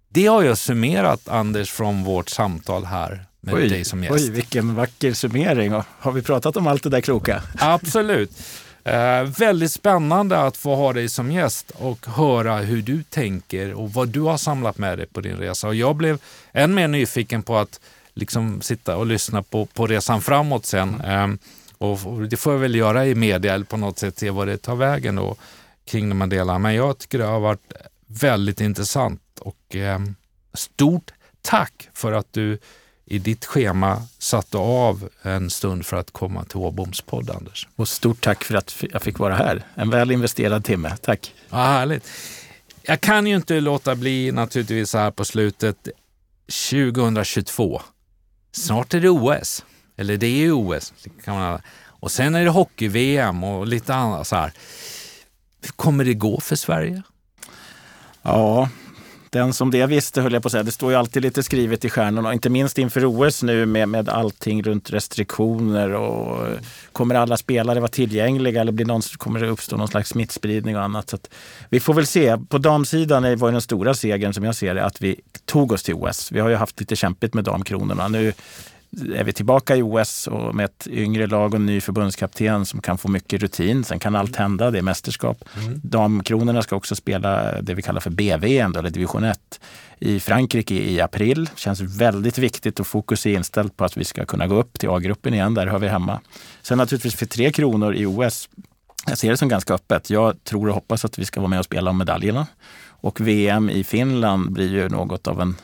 Det har jag summerat, Anders, från vårt samtal här med oj, dig som gäst. Oj, vilken vacker summering. Har vi pratat om allt det där kloka? Absolut. Eh, väldigt spännande att få ha dig som gäst och höra hur du tänker och vad du har samlat med dig på din resa. Och jag blev än mer nyfiken på att liksom sitta och lyssna på, på resan framåt sen. Mm. Ehm, och det får jag väl göra i media eller på något sätt se vad det tar vägen då kring de här delarna. Men jag tycker det har varit väldigt intressant och eh, stort tack för att du i ditt schema satte av en stund för att komma till Åboms podd, Anders. Och stort tack för att jag fick vara här. En väl investerad timme. Tack! Ja, härligt. Jag kan ju inte låta bli naturligtvis så här på slutet. 2022 Snart är det OS. Eller det är ju OS. Kan man, och sen är det hockey-VM och lite annat så här. Hur kommer det gå för Sverige? Ja, den som det visste höll jag på att säga. Det står ju alltid lite skrivet i stjärnorna. Inte minst inför OS nu med, med allting runt restriktioner och eh, kommer alla spelare vara tillgängliga eller blir någon, kommer det uppstå någon slags smittspridning och annat. Så vi får väl se. På damsidan var den stora segern som jag ser det att vi tog oss till OS. Vi har ju haft lite kämpigt med damkronorna. Nu är vi tillbaka i OS och med ett yngre lag och en ny förbundskapten som kan få mycket rutin. Sen kan allt hända, det är mästerskap. Mm. Damkronorna ska också spela det vi kallar för BVM, eller division 1, i Frankrike i april. Känns väldigt viktigt och fokus är inställt på att vi ska kunna gå upp till A-gruppen igen, där hör vi hemma. Sen naturligtvis för tre kronor i OS, jag ser det som ganska öppet. Jag tror och hoppas att vi ska vara med och spela om medaljerna. Och VM i Finland blir ju något av en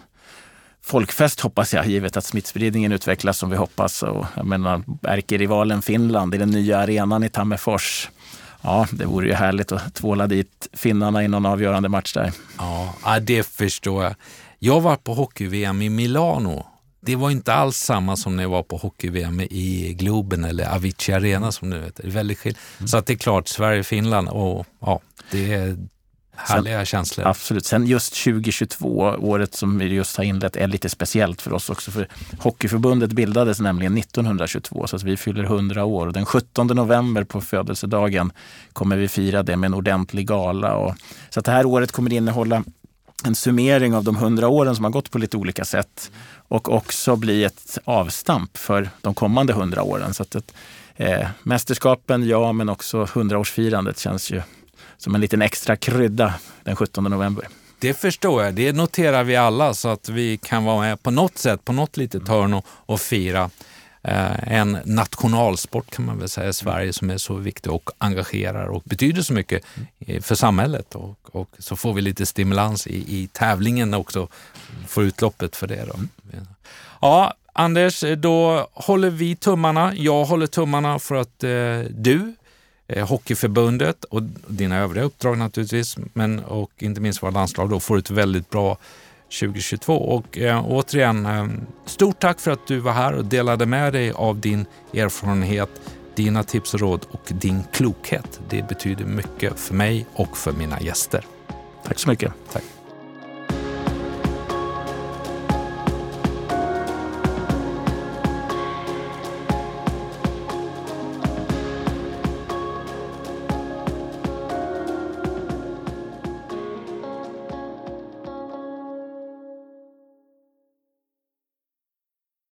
folkfest hoppas jag, givet att smittspridningen utvecklas som vi hoppas. Och, jag menar, ärkerivalen Finland i den nya arenan i Tammerfors. Ja, det vore ju härligt att tvåla dit finnarna i någon avgörande match där. Ja, det förstår jag. Jag var på hockey-VM i Milano. Det var inte alls samma som när jag var på hockey-VM i Globen eller Avicii Arena som nu heter. Det är väldigt skilt. Mm. Så att det är klart, Sverige-Finland, och ja, det är Härliga Sen, känslor. Absolut. Sen just 2022, året som vi just har inlett, är lite speciellt för oss också. För Hockeyförbundet bildades nämligen 1922, så att vi fyller 100 år. Den 17 november på födelsedagen kommer vi fira det med en ordentlig gala. Och, så att det här året kommer innehålla en summering av de 100 åren som har gått på lite olika sätt och också bli ett avstamp för de kommande 100 åren. Så att eh, mästerskapen, ja, men också 100-årsfirandet känns ju som en liten extra krydda den 17 november. Det förstår jag. Det noterar vi alla så att vi kan vara med på något sätt, på något litet hörn och, och fira eh, en nationalsport kan man väl säga i Sverige som är så viktig och engagerar och betyder så mycket för samhället. Och, och så får vi lite stimulans i, i tävlingen också, får utloppet för det. Då. Ja, Anders, då håller vi tummarna. Jag håller tummarna för att eh, du eh, Hockeyförbundet och dina övriga uppdrag naturligtvis, men och inte minst våra landslag då får ett väldigt bra 2022. Och eh, återigen, eh, stort tack för att du var här och delade med dig av din erfarenhet, dina tips och råd och din klokhet. Det betyder mycket för mig och för mina gäster. Tack så mycket. Tack.